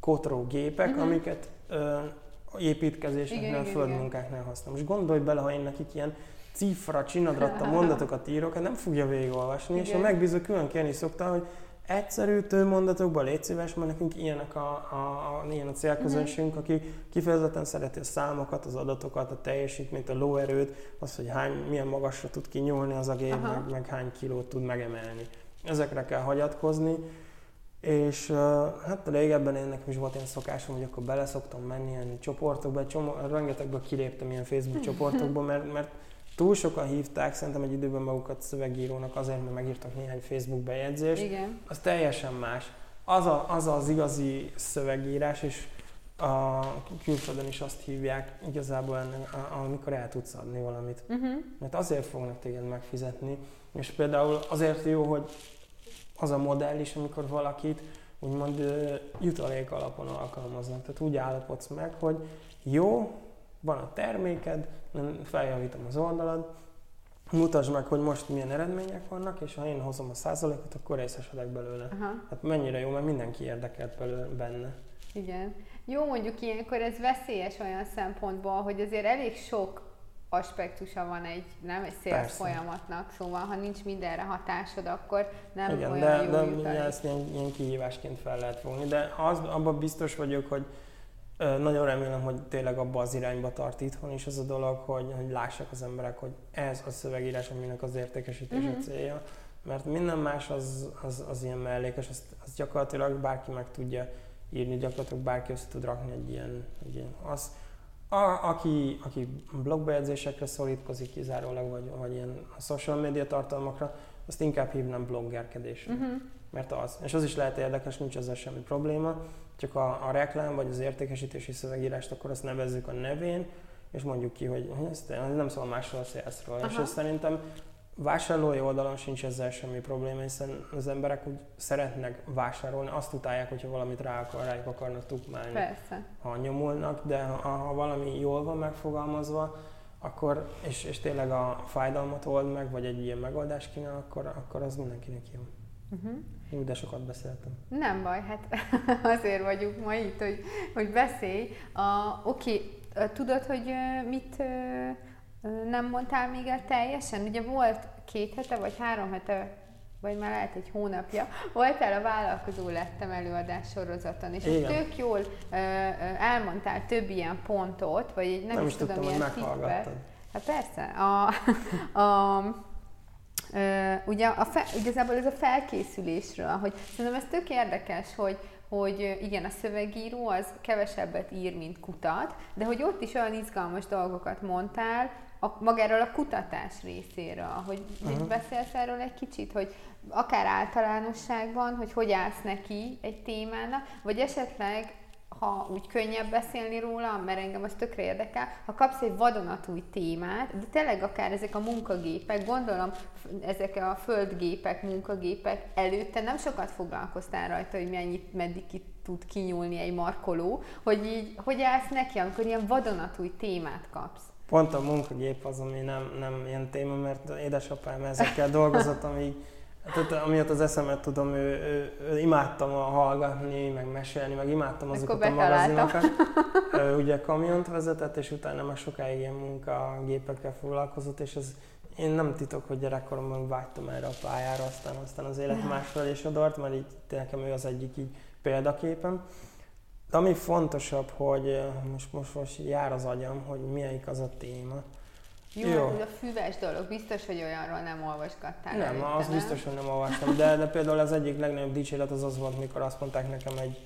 kotró gépek, uh-huh. amiket ö, építkezéseknél, földmunkáknál használom. Most gondolj bele, ha én nekik ilyen cifra, csinadratta mondatokat írok, hát nem fogja végigolvasni, igen. és a megbízó külön kérni szokta, hogy egyszerű mondatokban légy szíves, mert nekünk ilyenek a, a, a, ilyen a célközönségünk, uh-huh. aki kifejezetten szereti a számokat, az adatokat, a teljesítményt, a lóerőt, az, hogy hány, milyen magasra tud kinyúlni az a gép, meg, meg hány kilót tud megemelni. Ezekre kell hagyatkozni, és uh, hát régebben én nekem is volt ilyen szokásom, hogy akkor bele szoktam menni ilyen csoportokba, csomó, rengetegből kiléptem ilyen Facebook csoportokba, mert, mert túl sokan hívták szerintem egy időben magukat szövegírónak azért, mert megírtak néhány Facebook bejegyzést. Igen. Az teljesen más. Az, a, az az igazi szövegírás, és a külföldön is azt hívják igazából amikor el tudsz adni valamit. Uh-huh. Mert azért fognak téged megfizetni. És például azért jó, hogy az a modell is, amikor valakit úgymond jutalék alapon alkalmaznak. Tehát úgy állapodsz meg, hogy jó, van a terméked, feljavítom az oldalad, mutasd meg, hogy most milyen eredmények vannak, és ha én hozom a százalékot, akkor részesedek belőle. Aha. Hát mennyire jó, mert mindenki érdekelt belőle, benne. Igen. Jó, mondjuk ilyenkor ez veszélyes olyan szempontból, hogy azért elég sok aspektusa van egy, nem egy Persze. folyamatnak, szóval ha nincs mindenre hatásod, akkor nem Igen, olyan de, jó de ugye ezt ilyen, ilyen kihívásként fel lehet fogni. De az, abban biztos vagyok, hogy nagyon remélem, hogy tényleg abba az irányba tart itthon is ez a dolog, hogy, hogy lássák az emberek, hogy ez a szövegírás, aminek az értékesítése Mhm. célja. Mert minden más az, az, az ilyen mellékes, azt, azt gyakorlatilag bárki meg tudja írni, gyakorlatilag bárki össze tud rakni egy ilyen, egy ilyen az, a, aki, aki blogbejegyzésekre szorítkozik kizárólag, vagy, vagy ilyen social media tartalmakra, azt inkább hívnám bloggerkedésre. Uh-huh. Mert az. És az is lehet érdekes, nincs ezzel semmi probléma, csak a, a reklám vagy az értékesítési szövegírást, akkor azt nevezzük a nevén, és mondjuk ki, hogy ez nem szól másról a salesről. És Aha. ez szerintem vásárlói oldalon sincs ezzel semmi probléma, hiszen az emberek úgy szeretnek vásárolni, azt utálják, hogyha valamit rá akar, rájuk akarnak tukmálni Persze. ha nyomulnak, de ha, ha valami jól van megfogalmazva, akkor, és, és tényleg a fájdalmat old meg, vagy egy ilyen megoldást kínál, akkor, akkor az mindenkinek jó. Uh-huh. Jó, de sokat beszéltem. Nem baj, hát azért vagyunk ma itt, hogy, hogy beszélj. A, oké, tudod, hogy mit nem mondtál még el teljesen? Ugye volt két hete, vagy három hete, vagy már lehet egy hónapja, voltál a Vállalkozó Lettem előadás sorozaton, és Igen. tök jól ö, elmondtál több ilyen pontot, vagy egy, nem, Nem is, is tudom, tudtam, hogy ilyen tippet. meghallgattad. Hát persze. A, a, ugye a fe, igazából ez a felkészülésről, hogy szerintem ez tök érdekes, hogy, hogy igen, a szövegíró az kevesebbet ír, mint kutat, de hogy ott is olyan izgalmas dolgokat mondtál, a, magáról a kutatás részéről, hogy uh-huh. Beszélsz erről egy kicsit, hogy akár általánosságban, hogy hogy állsz neki egy témának, vagy esetleg ha úgy könnyebb beszélni róla, mert engem az tökre érdekel, ha kapsz egy vadonatúj témát, de tényleg akár ezek a munkagépek, gondolom ezek a földgépek, munkagépek előtte nem sokat foglalkoztál rajta, hogy mennyit, meddig ki tud kinyúlni egy markoló, hogy így, hogy állsz neki, amikor ilyen vadonatúj témát kapsz. Pont a munkagép az, ami nem, nem ilyen téma, mert édesapám ezekkel dolgozott, amíg, tehát amiatt az eszemet tudom, ő, ő, ő imádtam a hallgatni, meg mesélni, meg imádtam azokat a magazinokat. Ő ugye kamiont vezetett, és utána már sokáig ilyen munkagépekkel foglalkozott, és ez én nem titok, hogy gyerekkoromban vágytam erre a pályára, aztán, aztán az élet másfelé is adott, mert így nekem ő az egyik így példaképem. De ami fontosabb, hogy most, most, most jár az agyam, hogy melyik az a téma. Jó, Jó. ez a füves dolog, biztos, hogy olyanról nem olvasgattál Nem, előtte, az biztos, hogy nem olvastam, de, de például az egyik legnagyobb dicséret az az volt, mikor azt mondták nekem egy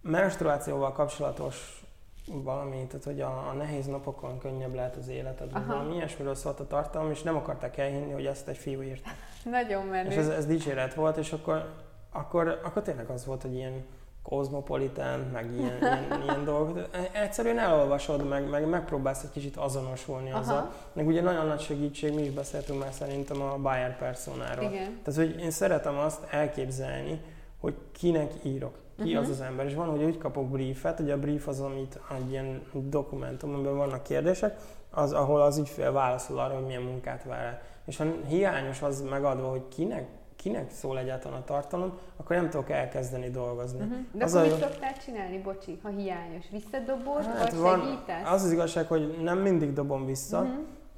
menstruációval kapcsolatos valami, tehát hogy a, a nehéz napokon könnyebb lehet az életed, vagy valami ilyesmiről szólt a tartalom, és nem akarták elhinni, hogy ezt egy fiú írta. Nagyon menő. És ez, ez dicséret volt, és akkor, akkor, akkor tényleg az volt, hogy ilyen kozmopolitán, meg ilyen, ilyen, ilyen dolgok. Egyszerűen elolvasod, meg, meg megpróbálsz egy kicsit azonosulni azzal. Aha, Meg ugye nagyon nagy segítség, mi is beszéltünk már szerintem a Bayer personáról. igen. Tehát, hogy én szeretem azt elképzelni, hogy kinek írok, ki uh-huh. az az ember. És van, hogy úgy kapok briefet, ugye a brief az, amit egy ilyen dokumentum, amiben vannak kérdések, az, ahol az ügyfél válaszol arra, hogy milyen munkát vár el. És ha hiányos az megadva, hogy kinek, kinek szól egyáltalán a tartalom, akkor nem tudok elkezdeni dolgozni. Uh-huh. De Az akkor a mit szoktál csinálni, bocsi, ha hiányos? Visszadobod, Hát vagy van- segítesz? Az az igazság, hogy nem mindig dobom vissza, Mhm.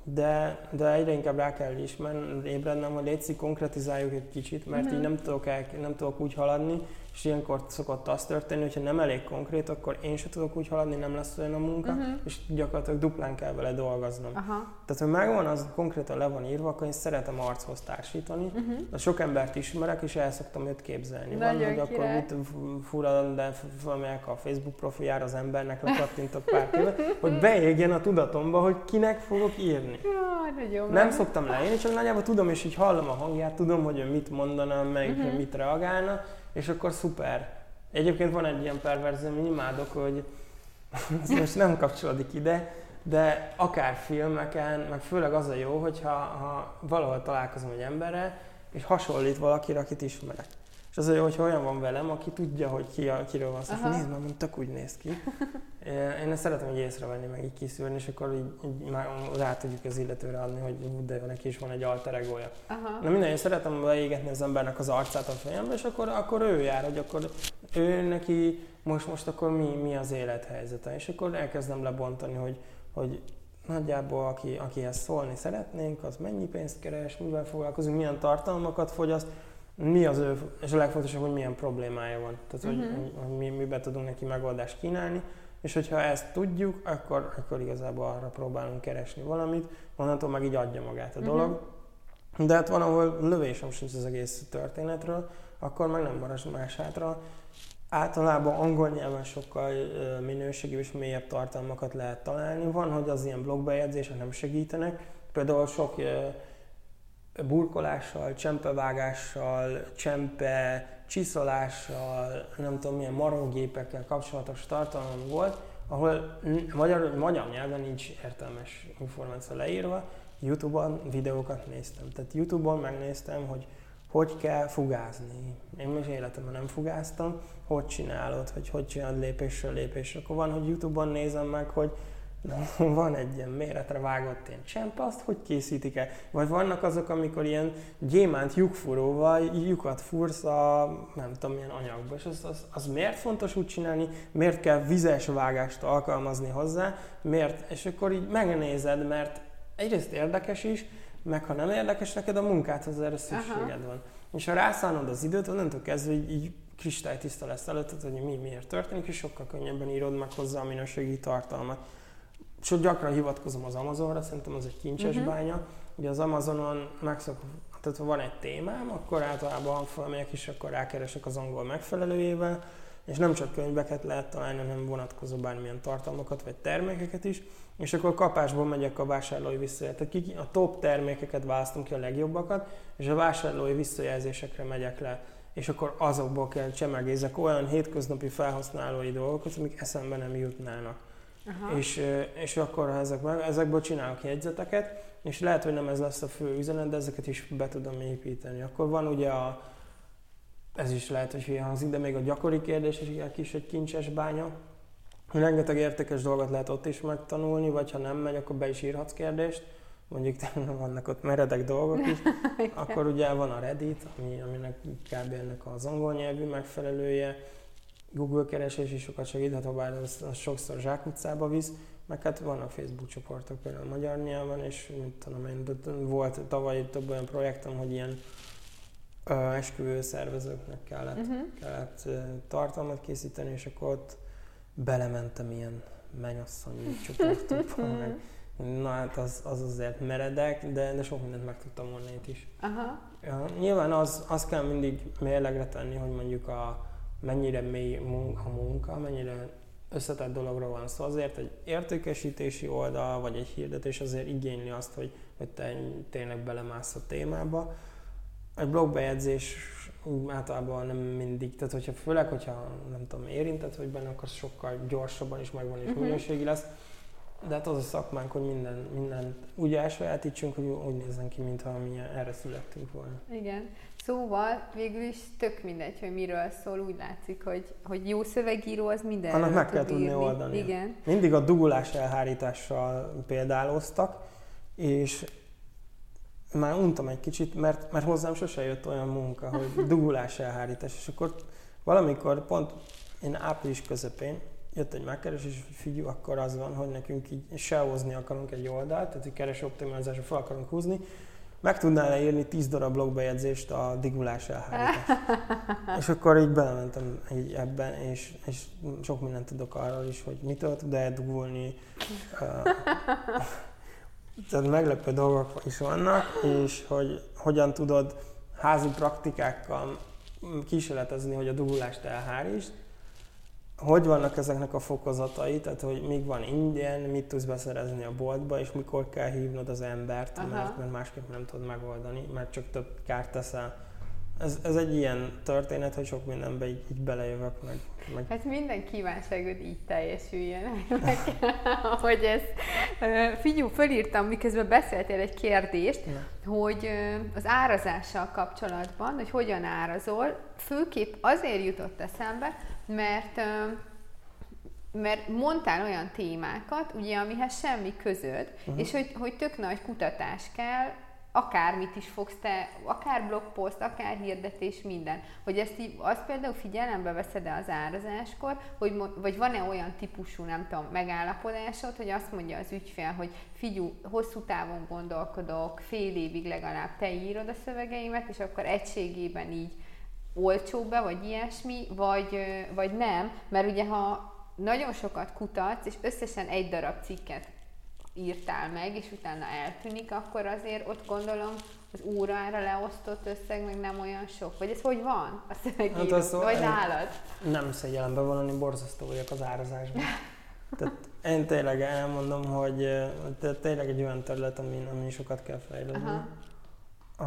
de, de egyre inkább rá kell ismerni, ébrednem, hogy létszik, konkretizáljuk egy kicsit, mert Mhm. így nem tudok, el, nem tudok úgy haladni, és ilyenkor szokott az történni, hogyha nem elég konkrét, akkor én sem tudok úgy haladni, nem lesz olyan a munka, Mhm. és gyakorlatilag duplán kell vele dolgoznom. Aha. Tehát, hogy megvan, az konkrétan le van írva, akkor én szeretem archoz társítani, Uh-huh. de sok embert ismerek, és el szoktam őt képzelni. Nagyon van, hogy akkor király. mit f- fura, de fölmegyek a Facebook profiljára az embernek, lekattintok pár képet, hogy beégjen a tudatomba, hogy kinek fogok írni. Ja, nagyon Nem menő. szoktam leírni, csak nagyjából tudom, és így hallom a hangját, tudom, hogy ő mit mondana, melyikre Mhm. mit reagálna, és akkor szuper. Egyébként van egy ilyen perverzióm, hogy imádok, hogy ez most nem kapcsolódik ide, de akár filmeken, meg főleg az a jó, hogyha ha valahol találkozom egy emberrel, és hasonlít valakire, akit ismerek. És az hogyha olyan van velem, aki tudja, hogy ki a, kiről van szó. Nézd már, mint tök úgy néz ki. Én ezt szeretem így észrevenni, meg így kiszűrni, és akkor így, így már rá tudjuk az illetőre adni, hogy de jó, neki is van egy alter egója. Aha. Na minden, én szeretem beégetni az embernek az arcát a fejembe, és akkor, akkor ő jár, hogy akkor ő neki most, most akkor mi, mi az élethelyzete. És akkor elkezdem lebontani, hogy, hogy nagyjából aki, akihez szólni szeretnénk, az mennyi pénzt keres, mivel foglalkozunk, milyen tartalmakat fogyaszt, mi az ő, és a legfontosabb, hogy milyen problémája van. Tehát, uh-huh. hogy, hogy mi, mibe tudunk neki megoldást kínálni, és hogyha ezt tudjuk, akkor, akkor igazából arra próbálunk keresni valamit, onnantól meg így adja magát a uh-huh. dolog. De hát van, ahol lövésem sincs az egész történetről, akkor meg nem marad más hátra. Általában angol nyelven sokkal minőségibb és mélyebb tartalmakat lehet találni. Van, hogy az ilyen blogbejegyzések nem segítenek. Például sok burkolással, csempevágással, csempe csiszolással, nem tudom milyen maronggépekkel kapcsolatos tartalom volt, ahol magyar, magyar nyelven nincs értelmes információ leírva, Youtube-on videókat néztem. Tehát Youtube-on megnéztem, hogy hogy kell fugázni. Én most életemben nem fugáztam, hogy csinálod, hogy hogy csinálod lépésről lépésre. Akkor van, hogy Youtube-on nézem meg, hogy van egy ilyen méretre vágott ilyen csempe, azt hogy készítik el? Vagy vannak azok, amikor ilyen gyémánt lyukfúróval lyukat fursz a nem tudom milyen anyagba, és az, az, az miért fontos úgy csinálni, miért kell vizes vágást alkalmazni hozzá, miért? És akkor így megnézed, mert egyrészt érdekes is, meg ha nem érdekes neked a munkádhoz erre szükséged Aha. van. És ha rászánod az időt, onnantól kezdve így, így kristálytiszta lesz előtted, hogy mi miért történik, és sokkal könnyebben írod meg hozzá a minőségi tartalmat. És gyakran hivatkozom az Amazonra, szerintem az egy kincses uh-huh. bánya. Ugye az Amazonon megszok, tehát ha van egy témám, akkor általában felmegyek és akkor rákeresek az angol megfelelőjével, és nem csak könyveket lehet találni, hanem vonatkozó bármilyen tartalmakat vagy termékeket is, és akkor kapásból megyek a vásárlói visszajelzésekre. A top termékeket választom ki a legjobbakat, és a vásárlói visszajelzésekre megyek le és akkor azokból kell csemegézek olyan hétköznapi felhasználói dolgokat, amik eszembe nem jutnának. Aha. És, és akkor ezek meg, ezekből csinálok jegyzeteket, és lehet, hogy nem ez lesz a fő üzenet, de ezeket is be tudom építeni. Akkor van ugye a, ez is lehet, hogy hangzik, de még a gyakori kérdés is egy kis egy kincses bánya. Rengeteg értékes dolgot lehet ott is megtanulni, vagy ha nem megy, akkor be is írhatsz kérdést. Mondjuk vannak ott meredek dolgok is. akkor ugye van a Reddit, ami, aminek kb. ennek az angol nyelvű megfelelője Google keresés is sokat segíthet, ha bár az, az sokszor zsákutcába visz, meg hát vannak Facebook csoportok például magyar nyelven, és mit tudom én, volt tavaly több olyan projektem, hogy ilyen ö, esküvő szervezőknek kellett, uh-huh. kellett ö, tartalmat készíteni, és akkor ott belementem ilyen mennyasszonyi csoportokba, meg na hát az, az azért meredek, de, de sok mindent meg tudtam volna itt is. Aha. Ja, nyilván az, az kell mindig mérlegre tenni, hogy mondjuk a, mennyire mély a munka, mennyire összetett dologról van szó. Azért egy értékesítési oldal, vagy egy hirdetés azért igényli azt, hogy, hogy te tényleg belemász a témába. Egy blogbejegyzés általában nem mindig, tehát hogyha főleg, hogyha nem tudom, érintett vagy benne, akkor sokkal gyorsabban is megvan és uh-huh. minőségi lesz. De hát az a szakmánk, hogy minden, minden úgy elsajátítsunk, hogy úgy nézzen ki, mintha mi erre születtünk volna. Igen. Szóval végül is tök mindegy, hogy miről szól, úgy látszik, hogy, hogy jó szövegíró az minden. Annak meg kell tudni oldani. Igen. Mindig a dugulás elhárítással példáloztak, és már untam egy kicsit, mert, mert hozzám sose jött olyan munka, hogy dugulás elhárítás, és akkor valamikor pont én április közepén jött egy megkeresés, hogy figyelj, akkor az van, hogy nekünk így sehozni akarunk egy oldalt, tehát egy keres optimalizásra fel akarunk húzni, meg tudnál leírni 10 darab blogbejegyzést a digulás elhárítás. és akkor így belementem így ebben, és, és sok mindent tudok arról is, hogy mitől tud-e dugulni. tehát meglepő dolgok is vannak, és hogy hogyan tudod házi praktikákkal kísérletezni, hogy a dugulást elhárítsd, hogy vannak ezeknek a fokozatai, tehát hogy még van ingyen, mit tudsz beszerezni a boltba, és mikor kell hívnod az embert, mert, mert másképp nem tudod megoldani, mert csak több kárt teszel. Ez, ez egy ilyen történet, hogy sok mindenbe így, így belejövök meg, meg. Hát minden kívánságod így teljesüljön, hogy ez. Figyú, fölírtam, miközben beszéltél egy kérdést, Na. hogy az árazással kapcsolatban, hogy hogyan árazol, főképp azért jutott eszembe, mert mert mondtál olyan témákat, ugye, amihez semmi közöd, uh-huh. és hogy, hogy tök nagy kutatás kell akármit is fogsz te, akár blogpost, akár hirdetés, minden. Hogy ezt így, azt például figyelembe veszed az árazáskor, hogy, vagy van-e olyan típusú, nem tudom, megállapodásod, hogy azt mondja az ügyfél, hogy figyú, hosszú távon gondolkodok, fél évig legalább te írod a szövegeimet, és akkor egységében így olcsóbb vagy ilyesmi, vagy, vagy nem, mert ugye ha nagyon sokat kutatsz, és összesen egy darab cikket írtál meg, és utána eltűnik, akkor azért ott gondolom az órára leosztott összeg meg nem olyan sok. Vagy ez hogy van a szövegíró? Hát az vagy nálad? Nem szégyelembe valami borzasztó vagyok az árazásban. Tehát én tényleg elmondom, hogy tényleg egy olyan terület, amin, amin sokat kell fejlődni. A,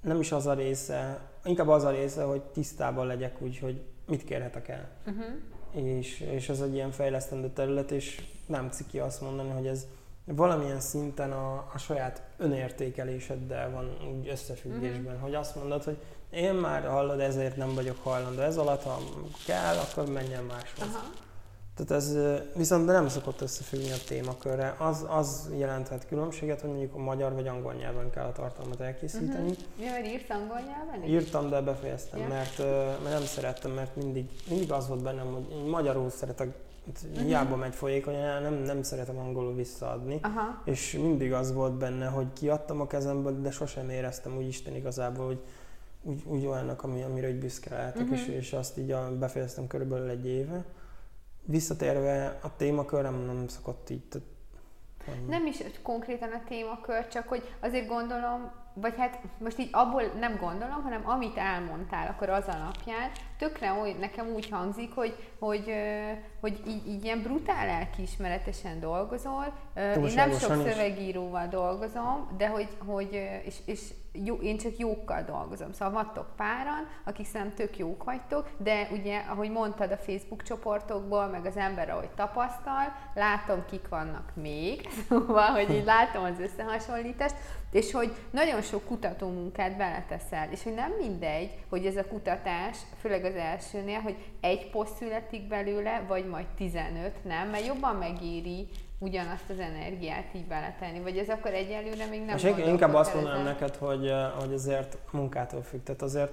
nem is az a része, inkább az a része, hogy tisztában legyek úgy, hogy mit kérhetek el. Uh-huh. És, és ez egy ilyen fejlesztendő terület, és nem ciki azt mondani, hogy ez valamilyen szinten a, a saját önértékeléseddel van úgy összefüggésben, uh-huh. hogy azt mondod, hogy én már hallod, ezért nem vagyok hajlandó ez alatt, ha kell, akkor menjen máshoz. Uh-huh. Tehát ez viszont nem szokott összefüggni a témakörre. Az, az jelenthet különbséget, hogy mondjuk a magyar vagy angol nyelven kell a tartalmat elkészíteni. Uh-huh. Ja, írsz angol nyelven? Írtam, de befejeztem, yeah. mert, mert nem szerettem, mert mindig, mindig az volt bennem, hogy én magyarul szeretek uh-huh. hiába megy folyékony, nem, nem szeretem angolul visszaadni, Aha. és mindig az volt benne, hogy kiadtam a kezemből, de sosem éreztem úgy Isten igazából, hogy úgy, úgy olyannak, ami, amire egy büszke lehetek, uh-huh. és, és azt így a, befejeztem körülbelül egy éve visszatérve a témakör nem, nem szokott így. Tehát, nem is konkrétan a témakör, csak hogy azért gondolom, vagy hát most így abból nem gondolom, hanem amit elmondtál, akkor az alapján tökre oly, nekem úgy hangzik, hogy, hogy, hogy így, így ilyen brutál elkiismeretesen dolgozol. Én nem sok szövegíróval dolgozom, de hogy, hogy és, és jó, én csak jókkal dolgozom. Szóval vattok páran, akik szerintem tök jók vagytok, de ugye, ahogy mondtad a Facebook csoportokból, meg az ember, ahogy tapasztal, látom, kik vannak még, szóval, hogy így látom az összehasonlítást, és hogy nagyon sok kutató munkát beleteszel, és hogy nem mindegy, hogy ez a kutatás, főleg az elsőnél, hogy egy poszt születik belőle, vagy majd 15, nem, mert jobban megéri ugyanazt az energiát így beletenni, vagy ez akkor egyelőre még nem És inkább azt mondanám ezen. neked, hogy, eh, hogy azért munkától függ, tehát azért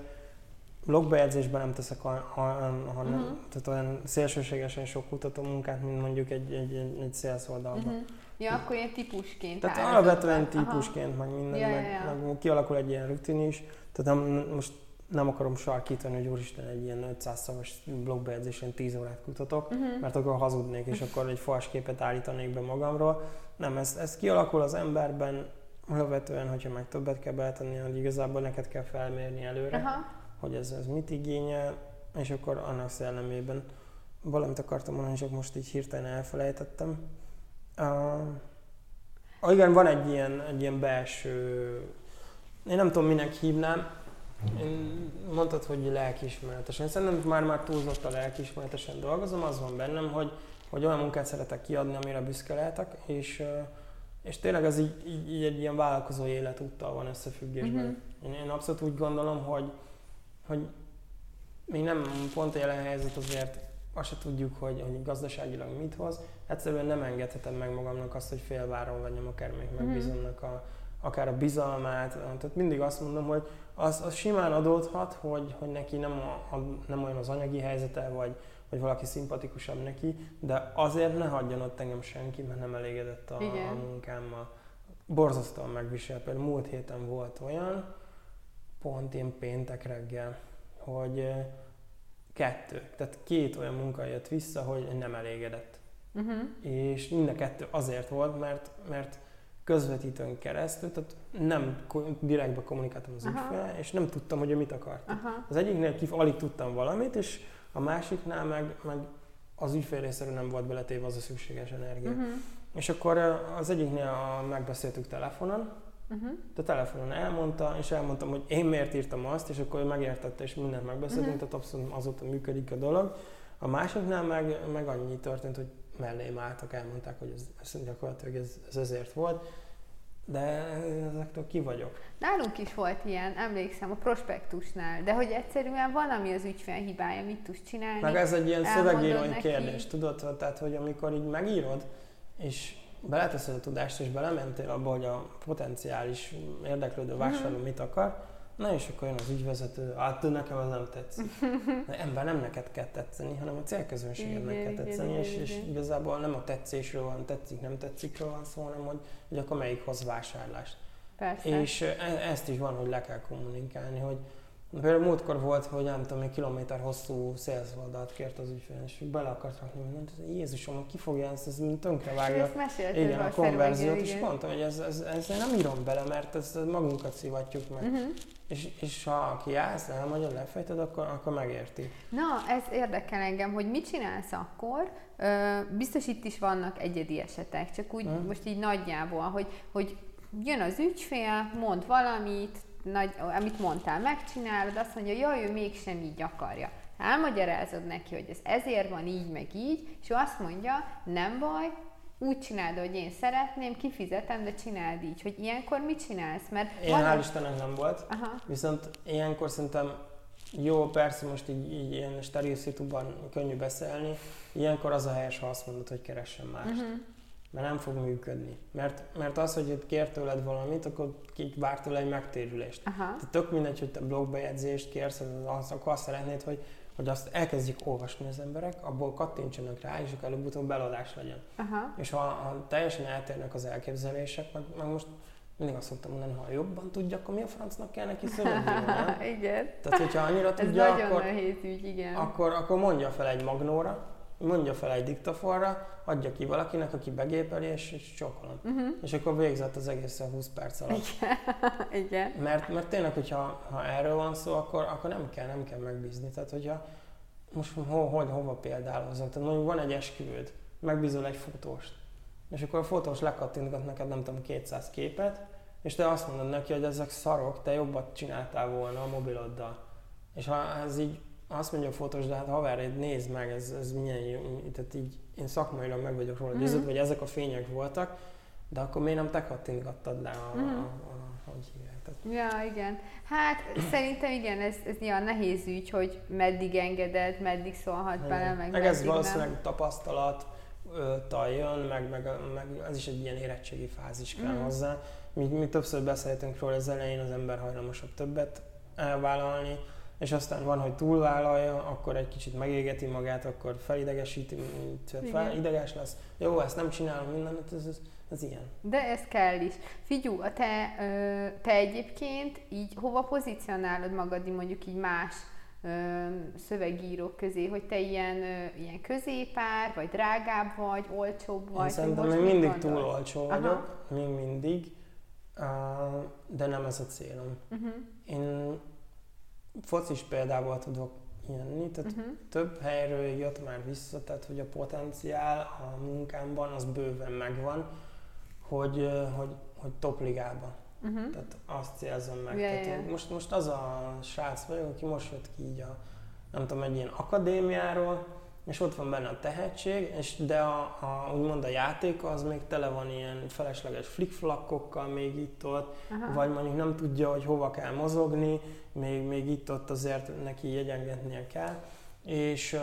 blogbejegyzésben nem teszek olyan, olyan, uh-huh. tehát olyan szélsőségesen sok kutató munkát, mint mondjuk egy, egy, egy, egy sales oldalban. Uh-huh. Ja, akkor ilyen típusként Tehát alapvetően típusként, meg minden, ja, meg, ja, ja. meg kialakul egy ilyen rutin is. Tehát nem, most nem akarom sarkítani, hogy úristen egy ilyen 500 szavas blogbejegyzésen 10 órát kutatok, uh-huh. mert akkor hazudnék, és akkor egy fals képet állítanék be magamról. Nem, ez, ez kialakul az emberben, alapvetően, hogyha meg többet kell beletenni, hogy igazából neked kell felmérni előre, uh-huh. hogy ez, ez mit igényel, és akkor annak szellemében valamit akartam mondani, csak most így hirtelen elfelejtettem. Uh, igen, van egy ilyen, egy ilyen belső, én nem tudom minek hívnám, én mondtad, hogy lelkiismeretesen. Szerintem már már túlzott a lelkiismeretesen dolgozom, az van bennem, hogy, hogy olyan munkát szeretek kiadni, amire büszke lehetek, és, és tényleg ez így, így, így egy ilyen vállalkozó életúttal van összefüggésben. Mm-hmm. Én, én abszolút úgy gondolom, hogy, hogy még nem pont a jelen helyzet azért azt se tudjuk, hogy, hogy gazdaságilag mit hoz. Egyszerűen nem engedhetem meg magamnak azt, hogy félváron vagyom, akár még megbízomnak a, akár a bizalmát. Tehát mindig azt mondom, hogy az, az simán adódhat, hogy, hogy neki nem, a, a, nem olyan az anyagi helyzete, vagy, vagy valaki szimpatikusabb neki, de azért ne hagyjon ott engem senki, mert nem elégedett a, a munkámmal. Borzasztóan megvisel. Például múlt héten volt olyan, pont én péntek reggel, hogy kettő, tehát két olyan munka jött vissza, hogy nem elégedett. Uh-huh. És mind a kettő azért volt, mert, mert közvetítőn keresztül, tehát nem direktbe kommunikáltam az ügyfél, és nem tudtam, hogy ő mit akart. Aha. Az egyiknél kif alig tudtam valamit, és a másiknál meg, meg az ügyfél részéről nem volt beletéve az a szükséges energia. Uh-huh. És akkor az egyiknél a, megbeszéltük telefonon, uh-huh. a telefonon elmondta, és elmondtam, hogy én miért írtam azt, és akkor ő megértette, és mindent megbeszéltünk, uh-huh. tehát abszolút azóta működik a dolog. A másiknál meg, meg annyi történt, hogy mellém álltak, elmondták, hogy ez, ez gyakorlatilag ez, ez ezért volt, de ezektől ki vagyok. Nálunk is volt ilyen, emlékszem, a prospektusnál, de hogy egyszerűen van, ami az ügyfél hibája, mit tudsz csinálni. Meg ez egy ilyen szövegírói kérdés, tudod? Tehát, hogy amikor így megírod, és beleteszed a tudást, és belementél abba, hogy a potenciális érdeklődő vásárló mit akar, na és akkor jön az ügyvezető, hát nekem az nem tetszik. Ember nem neked kell tetszeni, hanem a célközönségednek kell tetszeni, és, és igazából nem a tetszésről van, tetszik, nem tetszikről van szó, hanem hogy, hogy akkor melyik hoz vásárlást. Persze. És e- ezt is van, hogy le kell kommunikálni, hogy Például múltkor volt, hogy nem tudom, egy kilométer hosszú szélszoldat kért az ügyfél, és bele akart rakni mindent. Jézusom, ki fogja ezt, ez mind tönkre vágja. Ezt igen, a konverziót, és mondtam, hogy ez, ez, ez nem írom bele, mert ezt magunkat szivatjuk meg. Uh-huh. És, és ha kiállsz, elmondja, lefejted, akkor, akkor megérti. Na, ez érdekel engem, hogy mit csinálsz akkor. Ö, biztos itt is vannak egyedi esetek, csak úgy Mhm. most így nagyjából, hogy, hogy jön az ügyfél, mond valamit, nagy, amit mondtál, megcsinálod, azt mondja, jaj, ő mégsem így akarja. Elmagyarázod neki, hogy ez ezért van így, meg így, és ő azt mondja, nem baj, úgy csináld, hogy én szeretném, kifizetem, de csináld így. Hogy ilyenkor mit csinálsz? Mert van- hál' Istennek nem volt, Aha. viszont ilyenkor szerintem jó, persze most így, így ilyen steril könnyű beszélni, ilyenkor az a helyes, ha azt mondod, hogy keressen mást. Uh-huh. Mert nem fog működni. Mert, mert az, hogy itt kér tőled valamit, akkor ki vár tőle egy megtérülést. Aha. Tehát tök mindegy, hogy te blogbejegyzést kérsz, az, akkor azt szeretnéd, hogy, hogy azt elkezdjék olvasni az emberek, abból kattintsanak rá, és akkor előbb-utóbb beladás legyen. Aha. És ha, ha teljesen eltérnek az elképzelések, meg, meg most mindig azt szoktam mondani, ha jobban tudja, akkor mi a francnak kell neki szövegírni, igen. Tehát, hogyha annyira Ez tudja, nagyon akkor, nehéz ügy, igen. akkor, akkor mondja fel egy magnóra, mondja fel egy diktafonra, adja ki valakinek, aki begépeli, és, és csókolom. Uh-huh. És akkor végzett az egészen 20 perc alatt. Igen. Mert, mert tényleg, hogyha ha erről van szó, akkor, akkor nem kell, nem kell megbízni. Tehát, hogyha most ho, hogy, hova példálozok? Tehát mondjuk van egy esküvőd, megbízol egy fotóst, és akkor a fotós lekattintgat neked nem tudom 200 képet, és te azt mondod neki, hogy ezek szarok, te jobbat csináltál volna a mobiloddal. És ha ez így azt mondja a fotós, de hát haver, nézd meg, ez, ez milyen jó, tehát így én szakmailag meg vagyok róla győződve, Mhm. hogy ezek a fények voltak, de akkor miért nem te kattintgattad le a, Mhm. a, a, hogy hívják? Tehát, Ja, igen. Hát szerintem igen, ez, ez ilyen nehéz ügy, hogy meddig engeded, meddig szólhat bele, meg, meg ez valószínűleg nem. tapasztalat tal jön, meg, meg, meg ez is egy ilyen érettségi fázis kell Mhm. hozzá. Mi, mi többször beszéltünk róla, az elején az ember hajlamosabb többet elvállalni, és aztán van, hogy túlvállalja, akkor egy kicsit megégeti magát, akkor felidegesíti, fel, ideges lesz. Jó, ezt nem csinálom mindent, ez, ez, ez ilyen. De ez kell is. Figyú, a te, ö, te egyébként így hova pozícionálod magad mondjuk így más ö, szövegírók közé, hogy te ilyen, ö, ilyen középár, vagy drágább vagy, olcsóbb vagy? Én szerintem még mindig túl gondolsz? olcsó Aha. vagyok, még mindig, uh, de nem ez a célom. Uh-huh, Én focis példával tudok jönni, tehát uh-huh. több helyről jött már vissza, tehát hogy a potenciál a munkámban az bőven megvan, hogy, hogy, hogy topligába. Uh-huh. Tehát azt célzom meg. Ja, Tehát én most, most az a srác vagyok, aki most jött ki így a, nem tudom, egy ilyen akadémiáról, és ott van benne a tehetség, és de a, a, úgymond a játék az még tele van ilyen felesleges flickflackokkal még itt-ott, vagy mondjuk nem tudja, hogy hova kell mozogni, még, még itt-ott azért neki jegyengetnie kell, és,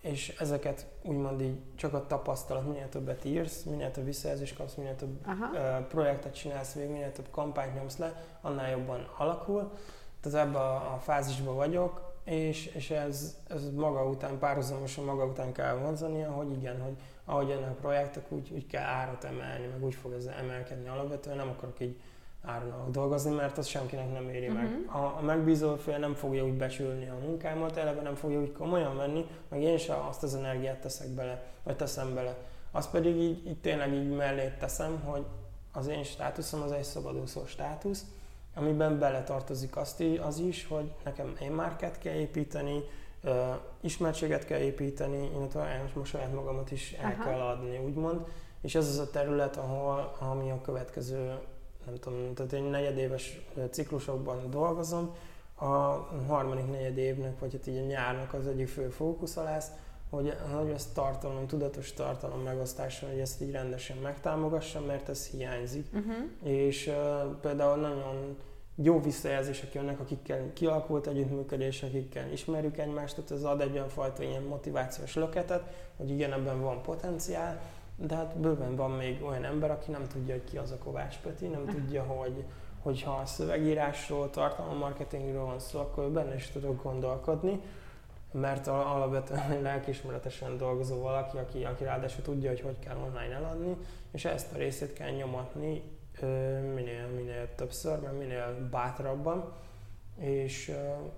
és ezeket úgymond így csak a tapasztalat, minél többet írsz, minél több visszajelzést kapsz, minél több Aha. projektet csinálsz végig, minél több kampányt nyomsz le, annál jobban alakul. Tehát ebben a, a fázisban vagyok, és, és ez, ez maga után, párhuzamosan maga után kell vonzania, hogy igen, hogy ahogy jönnek a projektek, úgy, úgy kell árat emelni, meg úgy fog ez emelkedni alapvetően, nem akarok így áron dolgozni, mert az senkinek nem éri meg. Mhm. A, a megbízó fél nem fogja úgy becsülni a munkámat, eleve nem fogja úgy komolyan venni, meg én sem azt az energiát teszek bele, vagy teszem bele. Azt pedig így, így tényleg így mellé teszem, hogy az én státuszom az egy szabadúszó státusz, amiben beletartozik azt az is, hogy nekem én márkát kell építeni, ismertséget kell építeni, illetve most saját magamat is el Aha. kell adni, úgymond. És ez az a terület, ahol ami a következő, nem tudom, tehát én negyedéves ciklusokban dolgozom, a harmadik negyed évnek, vagy hát így a nyárnak az egyik fő fókusza lesz, hogy, hogy ezt tartalom, tudatos tartalom megosztása, hogy ezt így rendesen megtámogassam, mert ez hiányzik. Uh-huh. és uh, például nagyon jó visszajelzések jönnek, akikkel kialakult együttműködés, akikkel ismerjük egymást, tehát ez ad egy olyan fajta ilyen motivációs löketet, hogy igen, ebben van potenciál, de hát bőven van még olyan ember, aki nem tudja, hogy ki az a Kovács Peti, nem tudja, hogy hogyha a szövegírásról, tartalommarketingről van szó, akkor benne is tudok gondolkodni, mert alapvetően lelkismeretesen dolgozó valaki, aki, aki ráadásul tudja, hogy hogy kell online eladni, és ezt a részét kell nyomatni minél, minél többször, mert minél bátrabban, és uh,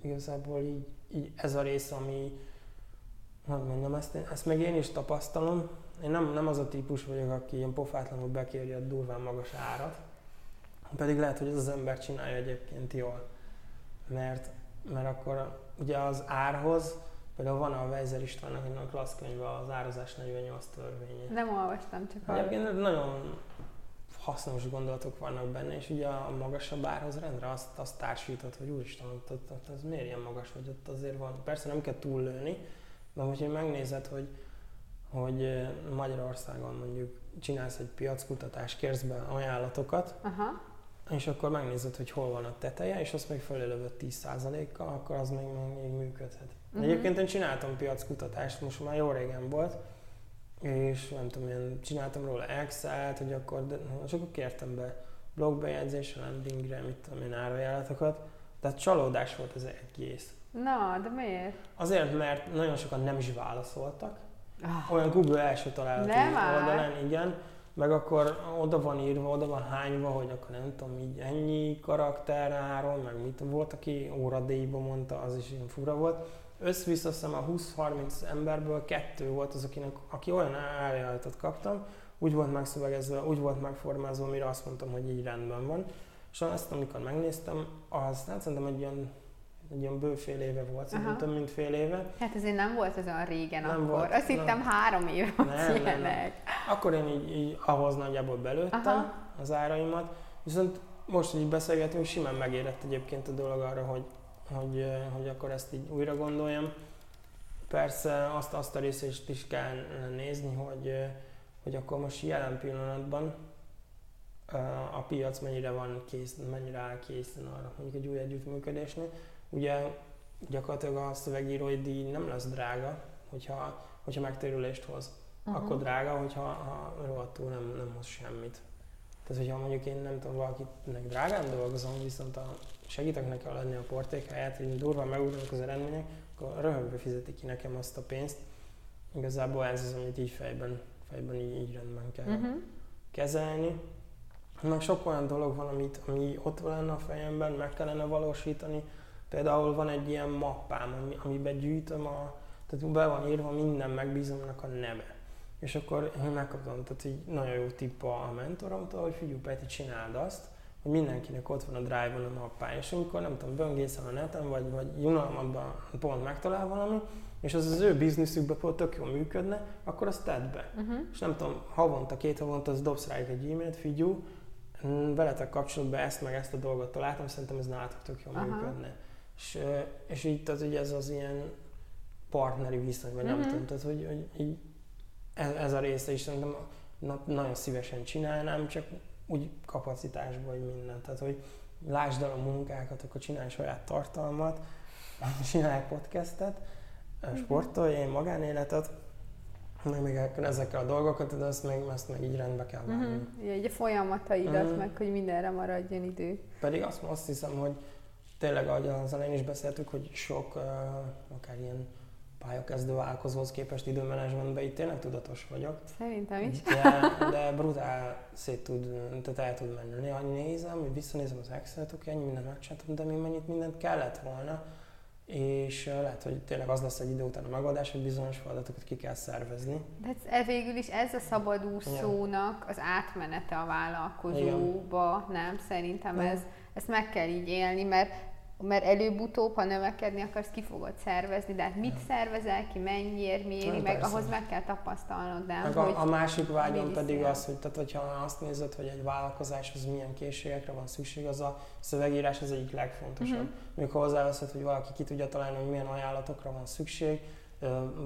igazából így, így ez a rész, ami, hogy mondjam, ezt, ezt meg én is tapasztalom. Én nem, nem az a típus vagyok, aki ilyen pofátlanul bekéri a durván magas árat, pedig lehet, hogy ez az ember csinálja egyébként jól. Mert, mert akkor ugye az árhoz, például van a Weiser Istvánnak egy nagyon klassz könyve, az árazás 48 törvénye. Nem olvastam, csak Egyébként nagyon hasznos gondolatok vannak benne, és ugye a magasabb árhoz rendre azt, azt társított, hogy úristen, ott, ott, ott, az miért ilyen magas, hogy ott azért van. Persze nem kell túllőni, de hogyha megnézed, hogy, hogy Magyarországon mondjuk csinálsz egy piackutatást, kérsz be ajánlatokat, Aha. És akkor megnézed, hogy hol van a teteje, és azt még fölélövöd 10%-kal, akkor az még, még működhet. Uh-huh. Egyébként én csináltam piackutatást, most már jó régen volt, és nem tudom, én csináltam róla Excel-t, hogy akkor, de, és akkor kértem be blogbejegyzésre, landingre, mit tudom én, árajánlatokat. Tehát csalódás volt az egész. Na, de miért? Azért, mert nagyon sokan nem is válaszoltak. Ah. Olyan Google első találati oldalán, igen. Meg akkor oda van írva, oda van hányva, hogy akkor nem tudom, így ennyi karakteráron, meg mit volt, aki óradíjba mondta, az is ilyen fura volt összvisz a 20-30 emberből kettő volt az, akinek, aki olyan ajánlatot kaptam, úgy volt megszövegezve, úgy volt megformázva, mire azt mondtam, hogy így rendben van. És ezt, amikor megnéztem, az hát szerintem egy ilyen, egy ilyen bő fél éve volt, szerintem több mint fél éve. Hát azért nem volt az olyan régen nem akkor. Volt, azt hittem három év nem, nem, nem. Akkor én így, így ahhoz nagyjából belőttem Aha. az áraimat, viszont most, hogy beszélgetünk, simán megérett egyébként a dolog arra, hogy hogy, hogy akkor ezt így újra gondoljam. Persze azt, azt a részét is kell nézni, hogy, hogy akkor most jelen pillanatban a piac mennyire van kész, mennyire áll készen arra, mondjuk egy új együttműködésnél. Ugye gyakorlatilag a szövegírói díj nem lesz drága, hogyha, hogyha megtérülést hoz. Uh-huh. Akkor drága, hogyha ha rohadtul nem, nem hoz semmit. Tehát, hogyha mondjuk én nem tudom, valakinek drágán dolgozom, viszont a segítek neki adni a portékáját, hogy durván megugranak az eredmények, akkor röhögve fizeti ki nekem azt a pénzt. Igazából ez az, amit így fejben, fejben így, így rendben kell uh-huh. kezelni. Meg sok olyan dolog van, amit, ami ott lenne a fejemben, meg kellene valósítani. Például van egy ilyen mappám, ami, amiben gyűjtöm a, tehát be van írva minden megbízomnak a neve. És akkor én megkaptam, tehát így nagyon jó tipp a mentoromtól, hogy figyelj Peti, csináld azt, hogy mindenkinek ott van a Drive-on a mappája, és amikor nem tudom, böngészel a neten, vagy, vagy unalmadban pont megtalál valami, és az az ő bizniszükben pont tök jól működne, akkor azt tedd be. Uh-huh. És nem tudom, havonta, két havonta az dobsz rájuk egy e-mailt, figyú, veletek kapcsolatban ezt meg ezt a dolgot találtam, szerintem ez nálatok tök jól uh-huh. működne. És, és így az, ugye ez az ilyen partneri viszony, vagy uh-huh. nem tudom, tehát hogy, hogy így ez, ez a része is szerintem na, nagyon szívesen csinálnám, csak úgy kapacitásból, hogy mindent. Tehát, hogy lásd el a munkákat, akkor csinálj saját tartalmat, csinálj podcastet, mhm. sportolj, én magánéletet, meg még ezekkel a dolgokat, de azt meg, azt meg így rendbe kell vágni. Uh-huh. Egy a folyamataidat, uh-huh. meg hogy mindenre maradjon idő. Pedig azt, azt hiszem, hogy tényleg, ahogy az elején is beszéltük, hogy sok, akár ilyen pályakezdő vállalkozóhoz képest időmenedzsmentben itt tényleg tudatos vagyok. Szerintem is. De, de brutál szét tud, tehát el tud menni. Néha nézem, hogy visszanézem az Excel-t, oké, ennyi mindent megcsináltam, de még mennyit mindent kellett volna. És lehet, hogy tényleg az lesz egy idő után a megoldás, hogy bizonyos feladatokat ki kell szervezni. De ez, végül is ez a szabadúszónak az átmenete a vállalkozóba, Igen. nem? Szerintem ez, ezt meg kell így élni, mert mert előbb-utóbb, ha növekedni akarsz, ki fogod szervezni, de hát mit szervezel ki, mennyiért, miért, hát, meg persze. ahhoz meg kell tapasztalnod. De meg a, a másik vágyam pedig az, hogy, tehát, hogyha azt nézed, hogy egy vállalkozáshoz milyen készségekre van szükség, az a szövegírás az egyik legfontosabb. Uh-huh. Mikor hozzáveszed, hogy valaki ki tudja találni, hogy milyen ajánlatokra van szükség,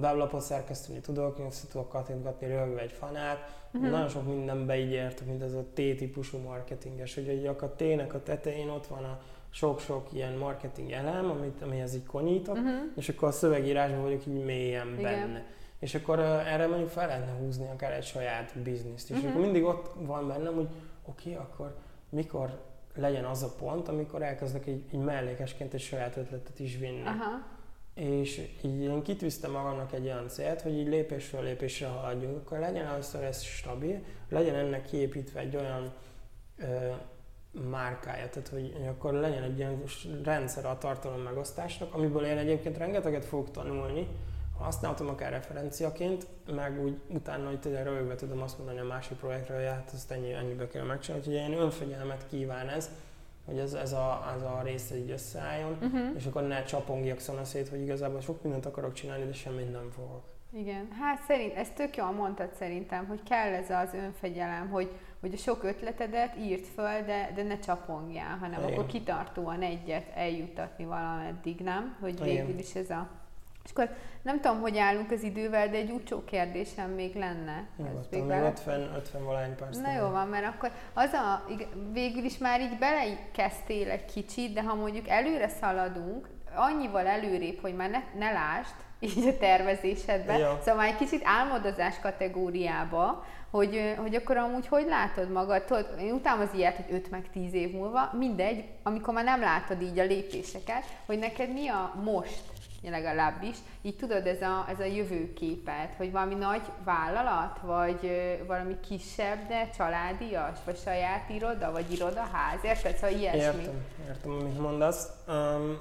weblapot szerkeszteni tudok, össze tudok kattintgatni rögve egy fanát, uh-huh. nagyon sok mindenbe így értek, mint ez a T-típusú marketinges, hogy a T-nek a tetején ott van a sok-sok ilyen marketing elem, amit, amihez így konyítok, uh-huh. és akkor a szövegírásban vagyok így mélyen Igen. benne. És akkor uh, erre mondjuk fel lehetne húzni akár egy saját bizniszt is. Uh-huh. Akkor mindig ott van bennem, hogy oké, okay, akkor mikor legyen az a pont, amikor elkezdek egy, egy mellékesként egy saját ötletet is vinni. Aha. És így én kitűztem magamnak egy olyan célt, hogy így lépésről lépésre haladjunk, akkor legyen először ez stabil, legyen ennek kiépítve egy olyan ö, márkája, tehát hogy, akkor legyen egy ilyen rendszer a tartalom megosztásnak, amiből én egyébként rengeteget fogok tanulni, használhatom akár referenciaként, meg úgy utána, hogy tényleg rögve tudom azt mondani a másik projektre, hogy hát ezt ennyi, ennyibe kell megcsinálni, hogy ilyen önfegyelmet kíván ez, hogy ez, ez, a, ez a része így összeálljon, Uh-huh. és akkor ne csapongjak szanaszét, hogy igazából sok mindent akarok csinálni, de semmit nem fogok. Igen, hát szerint, ezt tök jól mondtad szerintem, hogy kell ez az önfegyelem, hogy, hogy a sok ötletedet írt föl, de, de ne csapongjál, hanem Igen. akkor kitartóan egyet eljuttatni valameddig, nem? Hogy végül is ez a... És akkor nem tudom, hogy állunk az idővel, de egy úcsó kérdésem még lenne. Nyugodtan, még még bele- 50, 50 valány perc. Na jó van, mert akkor az a, végül is már így belekezdtél egy kicsit, de ha mondjuk előre szaladunk, annyival előrébb, hogy már ne, ne lásd, így a tervezésedben, Jó. szóval már egy kicsit álmodozás kategóriába, hogy, hogy akkor amúgy hogy látod magad, tudod, én utálom az ilyet, hogy 5 meg 10 év múlva, mindegy, amikor már nem látod így a lépéseket, hogy neked mi a most, legalábbis, így tudod, ez a, ez a jövőképet, hogy valami nagy vállalat, vagy valami kisebb, de családias, vagy saját iroda, vagy irodaház, érted? Szóval ilyesmi. Értem, értem, amit mondasz. Um,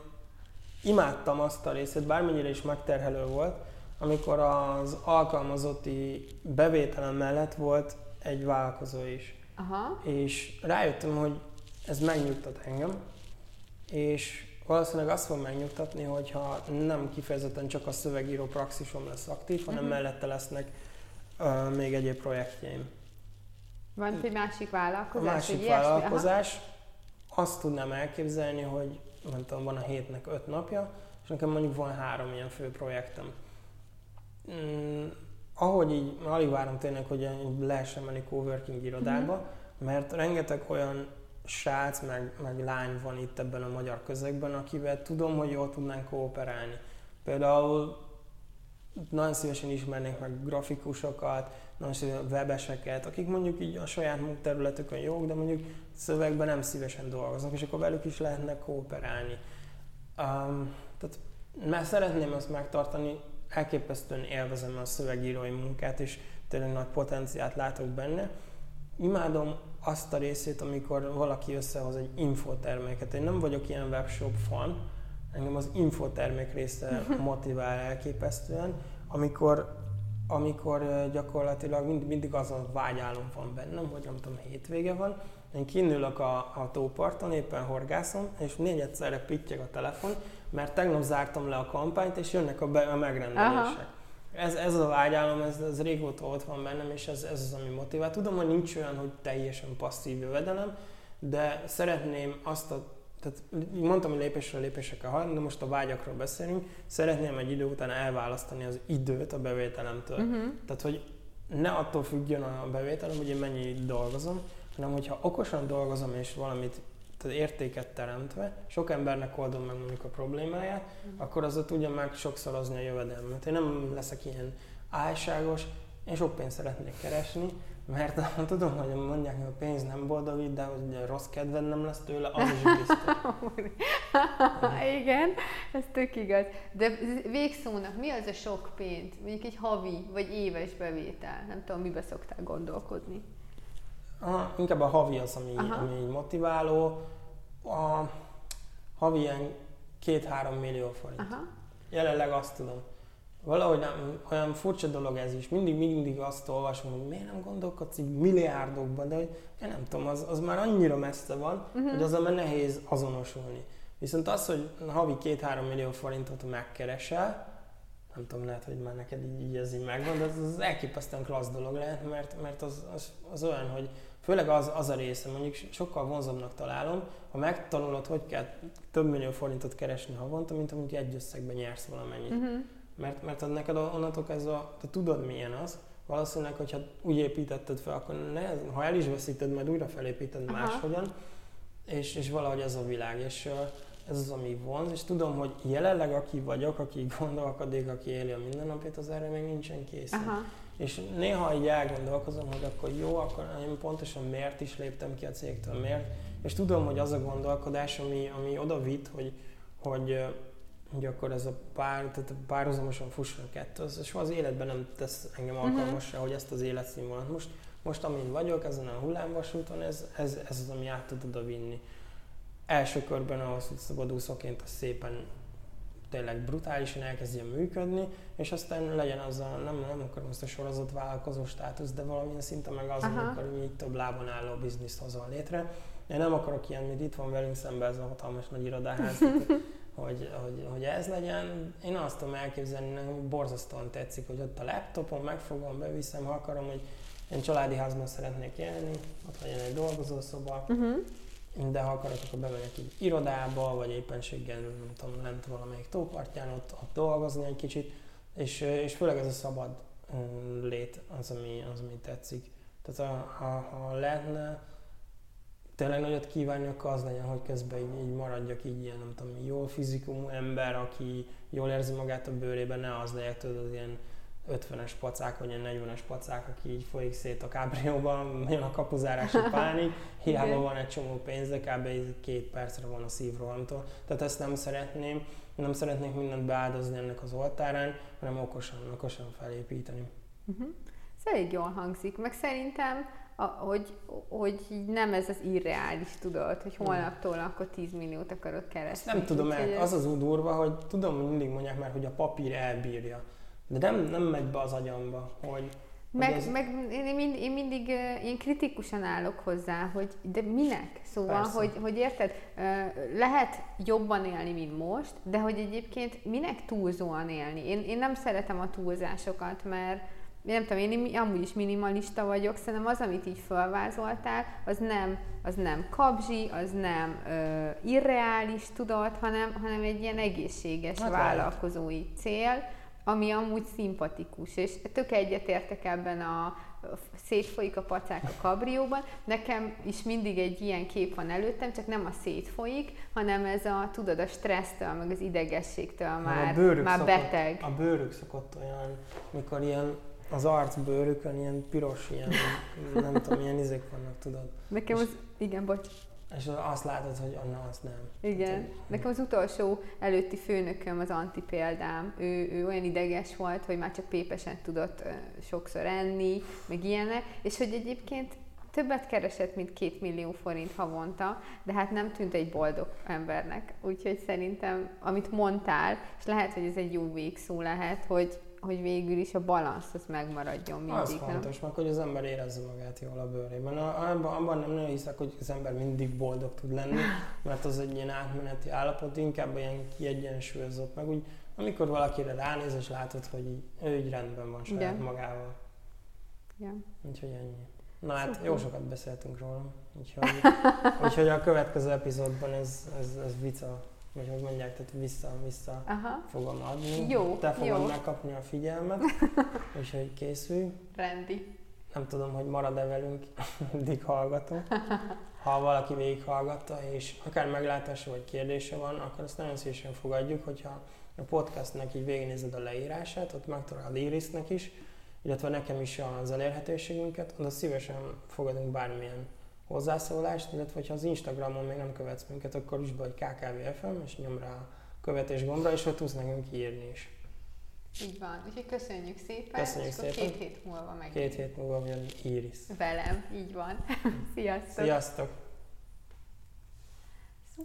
imádtam azt a részét, bármennyire is megterhelő volt, amikor az alkalmazotti bevételem mellett volt egy vállalkozó is. Aha. És rájöttem, hogy ez megnyugtat engem, és valószínűleg azt fog megnyugtatni, hogyha nem kifejezetten csak a szövegíró praxisom lesz aktív, hanem Mhm. mellette lesznek uh, még egyéb projektjeim. Van egy másik A vállalkozás, másik ilyesmi? Aha. vállalkozás, azt tudnám elképzelni, hogy nem tudom, van a hétnek öt napja, és nekem mondjuk van három ilyen fő projektem. Mm, ahogy így, alig várom tényleg, hogy lehessen menni coworking irodába, Mhm. mert rengeteg olyan srác, meg, meg lány van itt ebben a magyar közegben, akivel tudom, hogy jól tudnánk kooperálni. Például nagyon szívesen ismernék meg grafikusokat, nagyon szívesen webeseket, akik mondjuk így a saját munkterületükön jók, de mondjuk szövegben nem szívesen dolgoznak, és akkor velük is lehetne kooperálni. Um, tehát mert szeretném azt megtartani, elképesztően élvezem a szövegírói munkát, és tényleg nagy potenciált látok benne. Imádom azt a részét, amikor valaki összehoz egy infoterméket. Én nem vagyok ilyen webshop fan, engem az infotermék része motivál elképesztően, amikor, amikor gyakorlatilag mind, mindig az a vágyálom van bennem, hogy nem tudom, hétvége van, én kinülök a, a tóparton, éppen horgászom, és négy egyszerre pittyeg a telefon, mert tegnap zártam le a kampányt, és jönnek a, be, a megrendelések. Ez, ez a vágyálom, ez, ez régóta ott van bennem, és ez, ez az, ami motivál. Tudom, hogy nincs olyan, hogy teljesen passzív jövedelem, de szeretném azt a tehát mondtam, hogy lépésről lépésre kell haladni, de most a vágyakról beszélünk. Szeretném egy idő után elválasztani az időt a bevételemtől. Uh-huh. Tehát, hogy ne attól függjön a bevételem, hogy én mennyi dolgozom, hanem hogyha okosan dolgozom és valamit tehát értéket teremtve, sok embernek oldom meg mondjuk a problémáját, akkor azzal tudja meg sokszorozni a jövedelmet. Én nem leszek ilyen álságos, én sok pénzt szeretnék keresni, mert tudom, hogy mondják, hogy a pénz nem boldogít, de hogy rossz kedved nem lesz tőle, az is biztos. Igen, ez tök igaz. De végszónak mi az a sok pénz? Mondjuk egy havi vagy éves bevétel? Nem tudom, mibe szoktál gondolkodni. Aha, inkább a havi az, ami, Aha. ami így motiváló. A havi ilyen két-három millió forint. Aha. Jelenleg azt tudom. Valahogy nem, olyan furcsa dolog ez is. Mindig, mindig azt olvasom, hogy miért nem gondolkodsz így milliárdokban, de hogy én nem tudom, az, az már annyira messze van, Uh-huh. hogy az már nehéz azonosulni. Viszont az, hogy havi 2-3 millió forintot megkeresel, nem tudom, lehet, hogy már neked így, így ez így megvan, de az, az elképesztően klassz dolog lehet, mert, mert az, az, az olyan, hogy főleg az, az a része, mondjuk sokkal vonzóbbnak találom, ha megtanulod, hogy kell több millió forintot keresni havonta, mint amúgy egy összegben nyersz valamennyit. Uh-huh. Mert, mert az neked onnantól kezdve, te tudod milyen az, valószínűleg, hogyha úgy építetted fel, akkor ne, ha el is veszíted, majd újra felépíted Aha. máshogyan, és, és valahogy ez a világ. És ez az, ami vonz, és tudom, hogy jelenleg aki vagyok, aki gondolkodik, aki éli a mindennapját, az erre még nincsen készen. Aha. És néha így elgondolkozom, hogy akkor jó, akkor én pontosan miért is léptem ki a cégtől, miért. És tudom, hogy az a gondolkodás, ami, ami oda vitt, hogy, hogy, hogy akkor ez a pár, tehát párhuzamosan fusson a kettő, az soha az életben nem tesz engem mhm. alkalmasra, uh-huh. hogy ezt az életszínvonalat. Most, most amin vagyok, ezen a hullámvasúton, ez, ez, ez az, ami át tud oda vinni. Első körben ahhoz, hogy szabadúszóként az szépen tényleg brutálisan elkezdjen működni, és aztán legyen az a, nem, nem akarom azt a sorozat vállalkozó státusz, de valamilyen szinten meg az, Aha. amikor így több lábon álló bizniszt hozol létre. Én nem akarok ilyen, mint itt van velünk szemben ez a hatalmas nagy irodaház, hogy, hogy, hogy ez legyen. Én azt tudom elképzelni, nekem borzasztóan tetszik, hogy ott a laptopon megfogom, beviszem, ha akarom, hogy én családi házban szeretnék élni, ott legyen egy dolgozószoba, uh-huh de ha akarok, akkor bemegyek így irodába, vagy éppenséggel, nem tudom, lent valamelyik tópartján, ott, ott dolgozni egy kicsit, és, és főleg ez a szabad lét az, ami, az, ami tetszik. Tehát ha, ha, ha lehetne tényleg nagyot kívánni, akkor az legyen, hogy közben így, így maradjak így ilyen, nem tudom, jól fizikumú ember, aki jól érzi magát a bőrében, ne az legyek, tudod, ilyen 50-es pacák, vagy ilyen 40-es pacák, aki így folyik szét a kábrióban, jön a kapuzárási pánik, hiába van egy csomó pénz, de kb. két percre van a szívrohamtól. Tehát ezt nem szeretném, nem szeretnék mindent beáldozni ennek az oltárán, hanem okosan, okosan felépíteni. Uh-huh. Ez elég jól hangzik, meg szerintem a, hogy, hogy nem ez az irreális, tudod, hogy holnaptól akkor 10 milliót akarok keresni. Ezt nem tudom, mert az az úgy durva, hogy tudom, mindig mondják már, hogy a papír elbírja. De nem, nem megy be az agyamba, hogy... Meg, az... meg én, mind, én mindig én kritikusan állok hozzá, hogy de minek? Szóval, hogy, hogy érted, lehet jobban élni, mint most, de hogy egyébként minek túlzóan élni? Én, én nem szeretem a túlzásokat, mert én nem tudom, én amúgy is minimalista vagyok, szerintem az, amit így felvázoltál, az nem, az nem kabzsi, az nem ö, irreális, tudod, hanem, hanem egy ilyen egészséges hát vállalkozói lehet. cél, ami amúgy szimpatikus, és tök egyetértek ebben a szétfolyik a pacák a kabrióban. Nekem is mindig egy ilyen kép van előttem, csak nem a szétfolyik, hanem ez a, tudod, a stressztől, meg az idegességtől már, a már szokott, beteg. A bőrük szokott olyan, mikor ilyen az arcbőrükön ilyen piros, ilyen, nem tudom, ilyen izék vannak, tudod. Nekem az, igen, bocs. És azt látod, hogy na, azt nem. Igen. Nekem az utolsó előtti főnököm az antipéldám. Ő, ő olyan ideges volt, hogy már csak pépesen tudott sokszor enni, meg ilyenek, és hogy egyébként többet keresett, mint két millió forint havonta, de hát nem tűnt egy boldog embernek. Úgyhogy szerintem, amit mondtál, és lehet, hogy ez egy jó végszó lehet, hogy hogy végül is a balansz az megmaradjon mindig. Az fontos, meg hogy az ember érezze magát jól a bőrében. Abban, abban nem nagyon hiszek, hogy az ember mindig boldog tud lenni, mert az egy ilyen átmeneti állapot, inkább ilyen kiegyensúlyozott, meg úgy, amikor valakire ránéz és látod, hogy így, ő így rendben van saját Igen. magával. Ja. Úgyhogy ennyi. Na hát Szuper. jó sokat beszéltünk róla, úgyhogy, úgyhogy a következő epizódban ez, ez, ez vica vagy hogy mondják, tehát vissza, vissza Aha. fogom adni. Jó, Te fogod jó. megkapni a figyelmet, és hogy készülj. Rendi. Nem tudom, hogy marad-e velünk mindig hallgató. Ha valaki végighallgatta, és akár meglátása vagy kérdése van, akkor azt nagyon szívesen fogadjuk, hogyha a podcastnek így végignézed a leírását, ott megtalálod Irisnek is, illetve nekem is az elérhetőségünket, oda szívesen fogadunk bármilyen hozzászólást, illetve ha az Instagramon még nem követsz minket, akkor is be, hogy KKVFM, és nyom rá a követés gombra, és ott tudsz nekünk írni is. Így van, úgyhogy köszönjük szépen. Köszönjük szépen. Két hét múlva meg. Két hét múlva jön Iris. Velem, így van. Sziasztok. Sziasztok.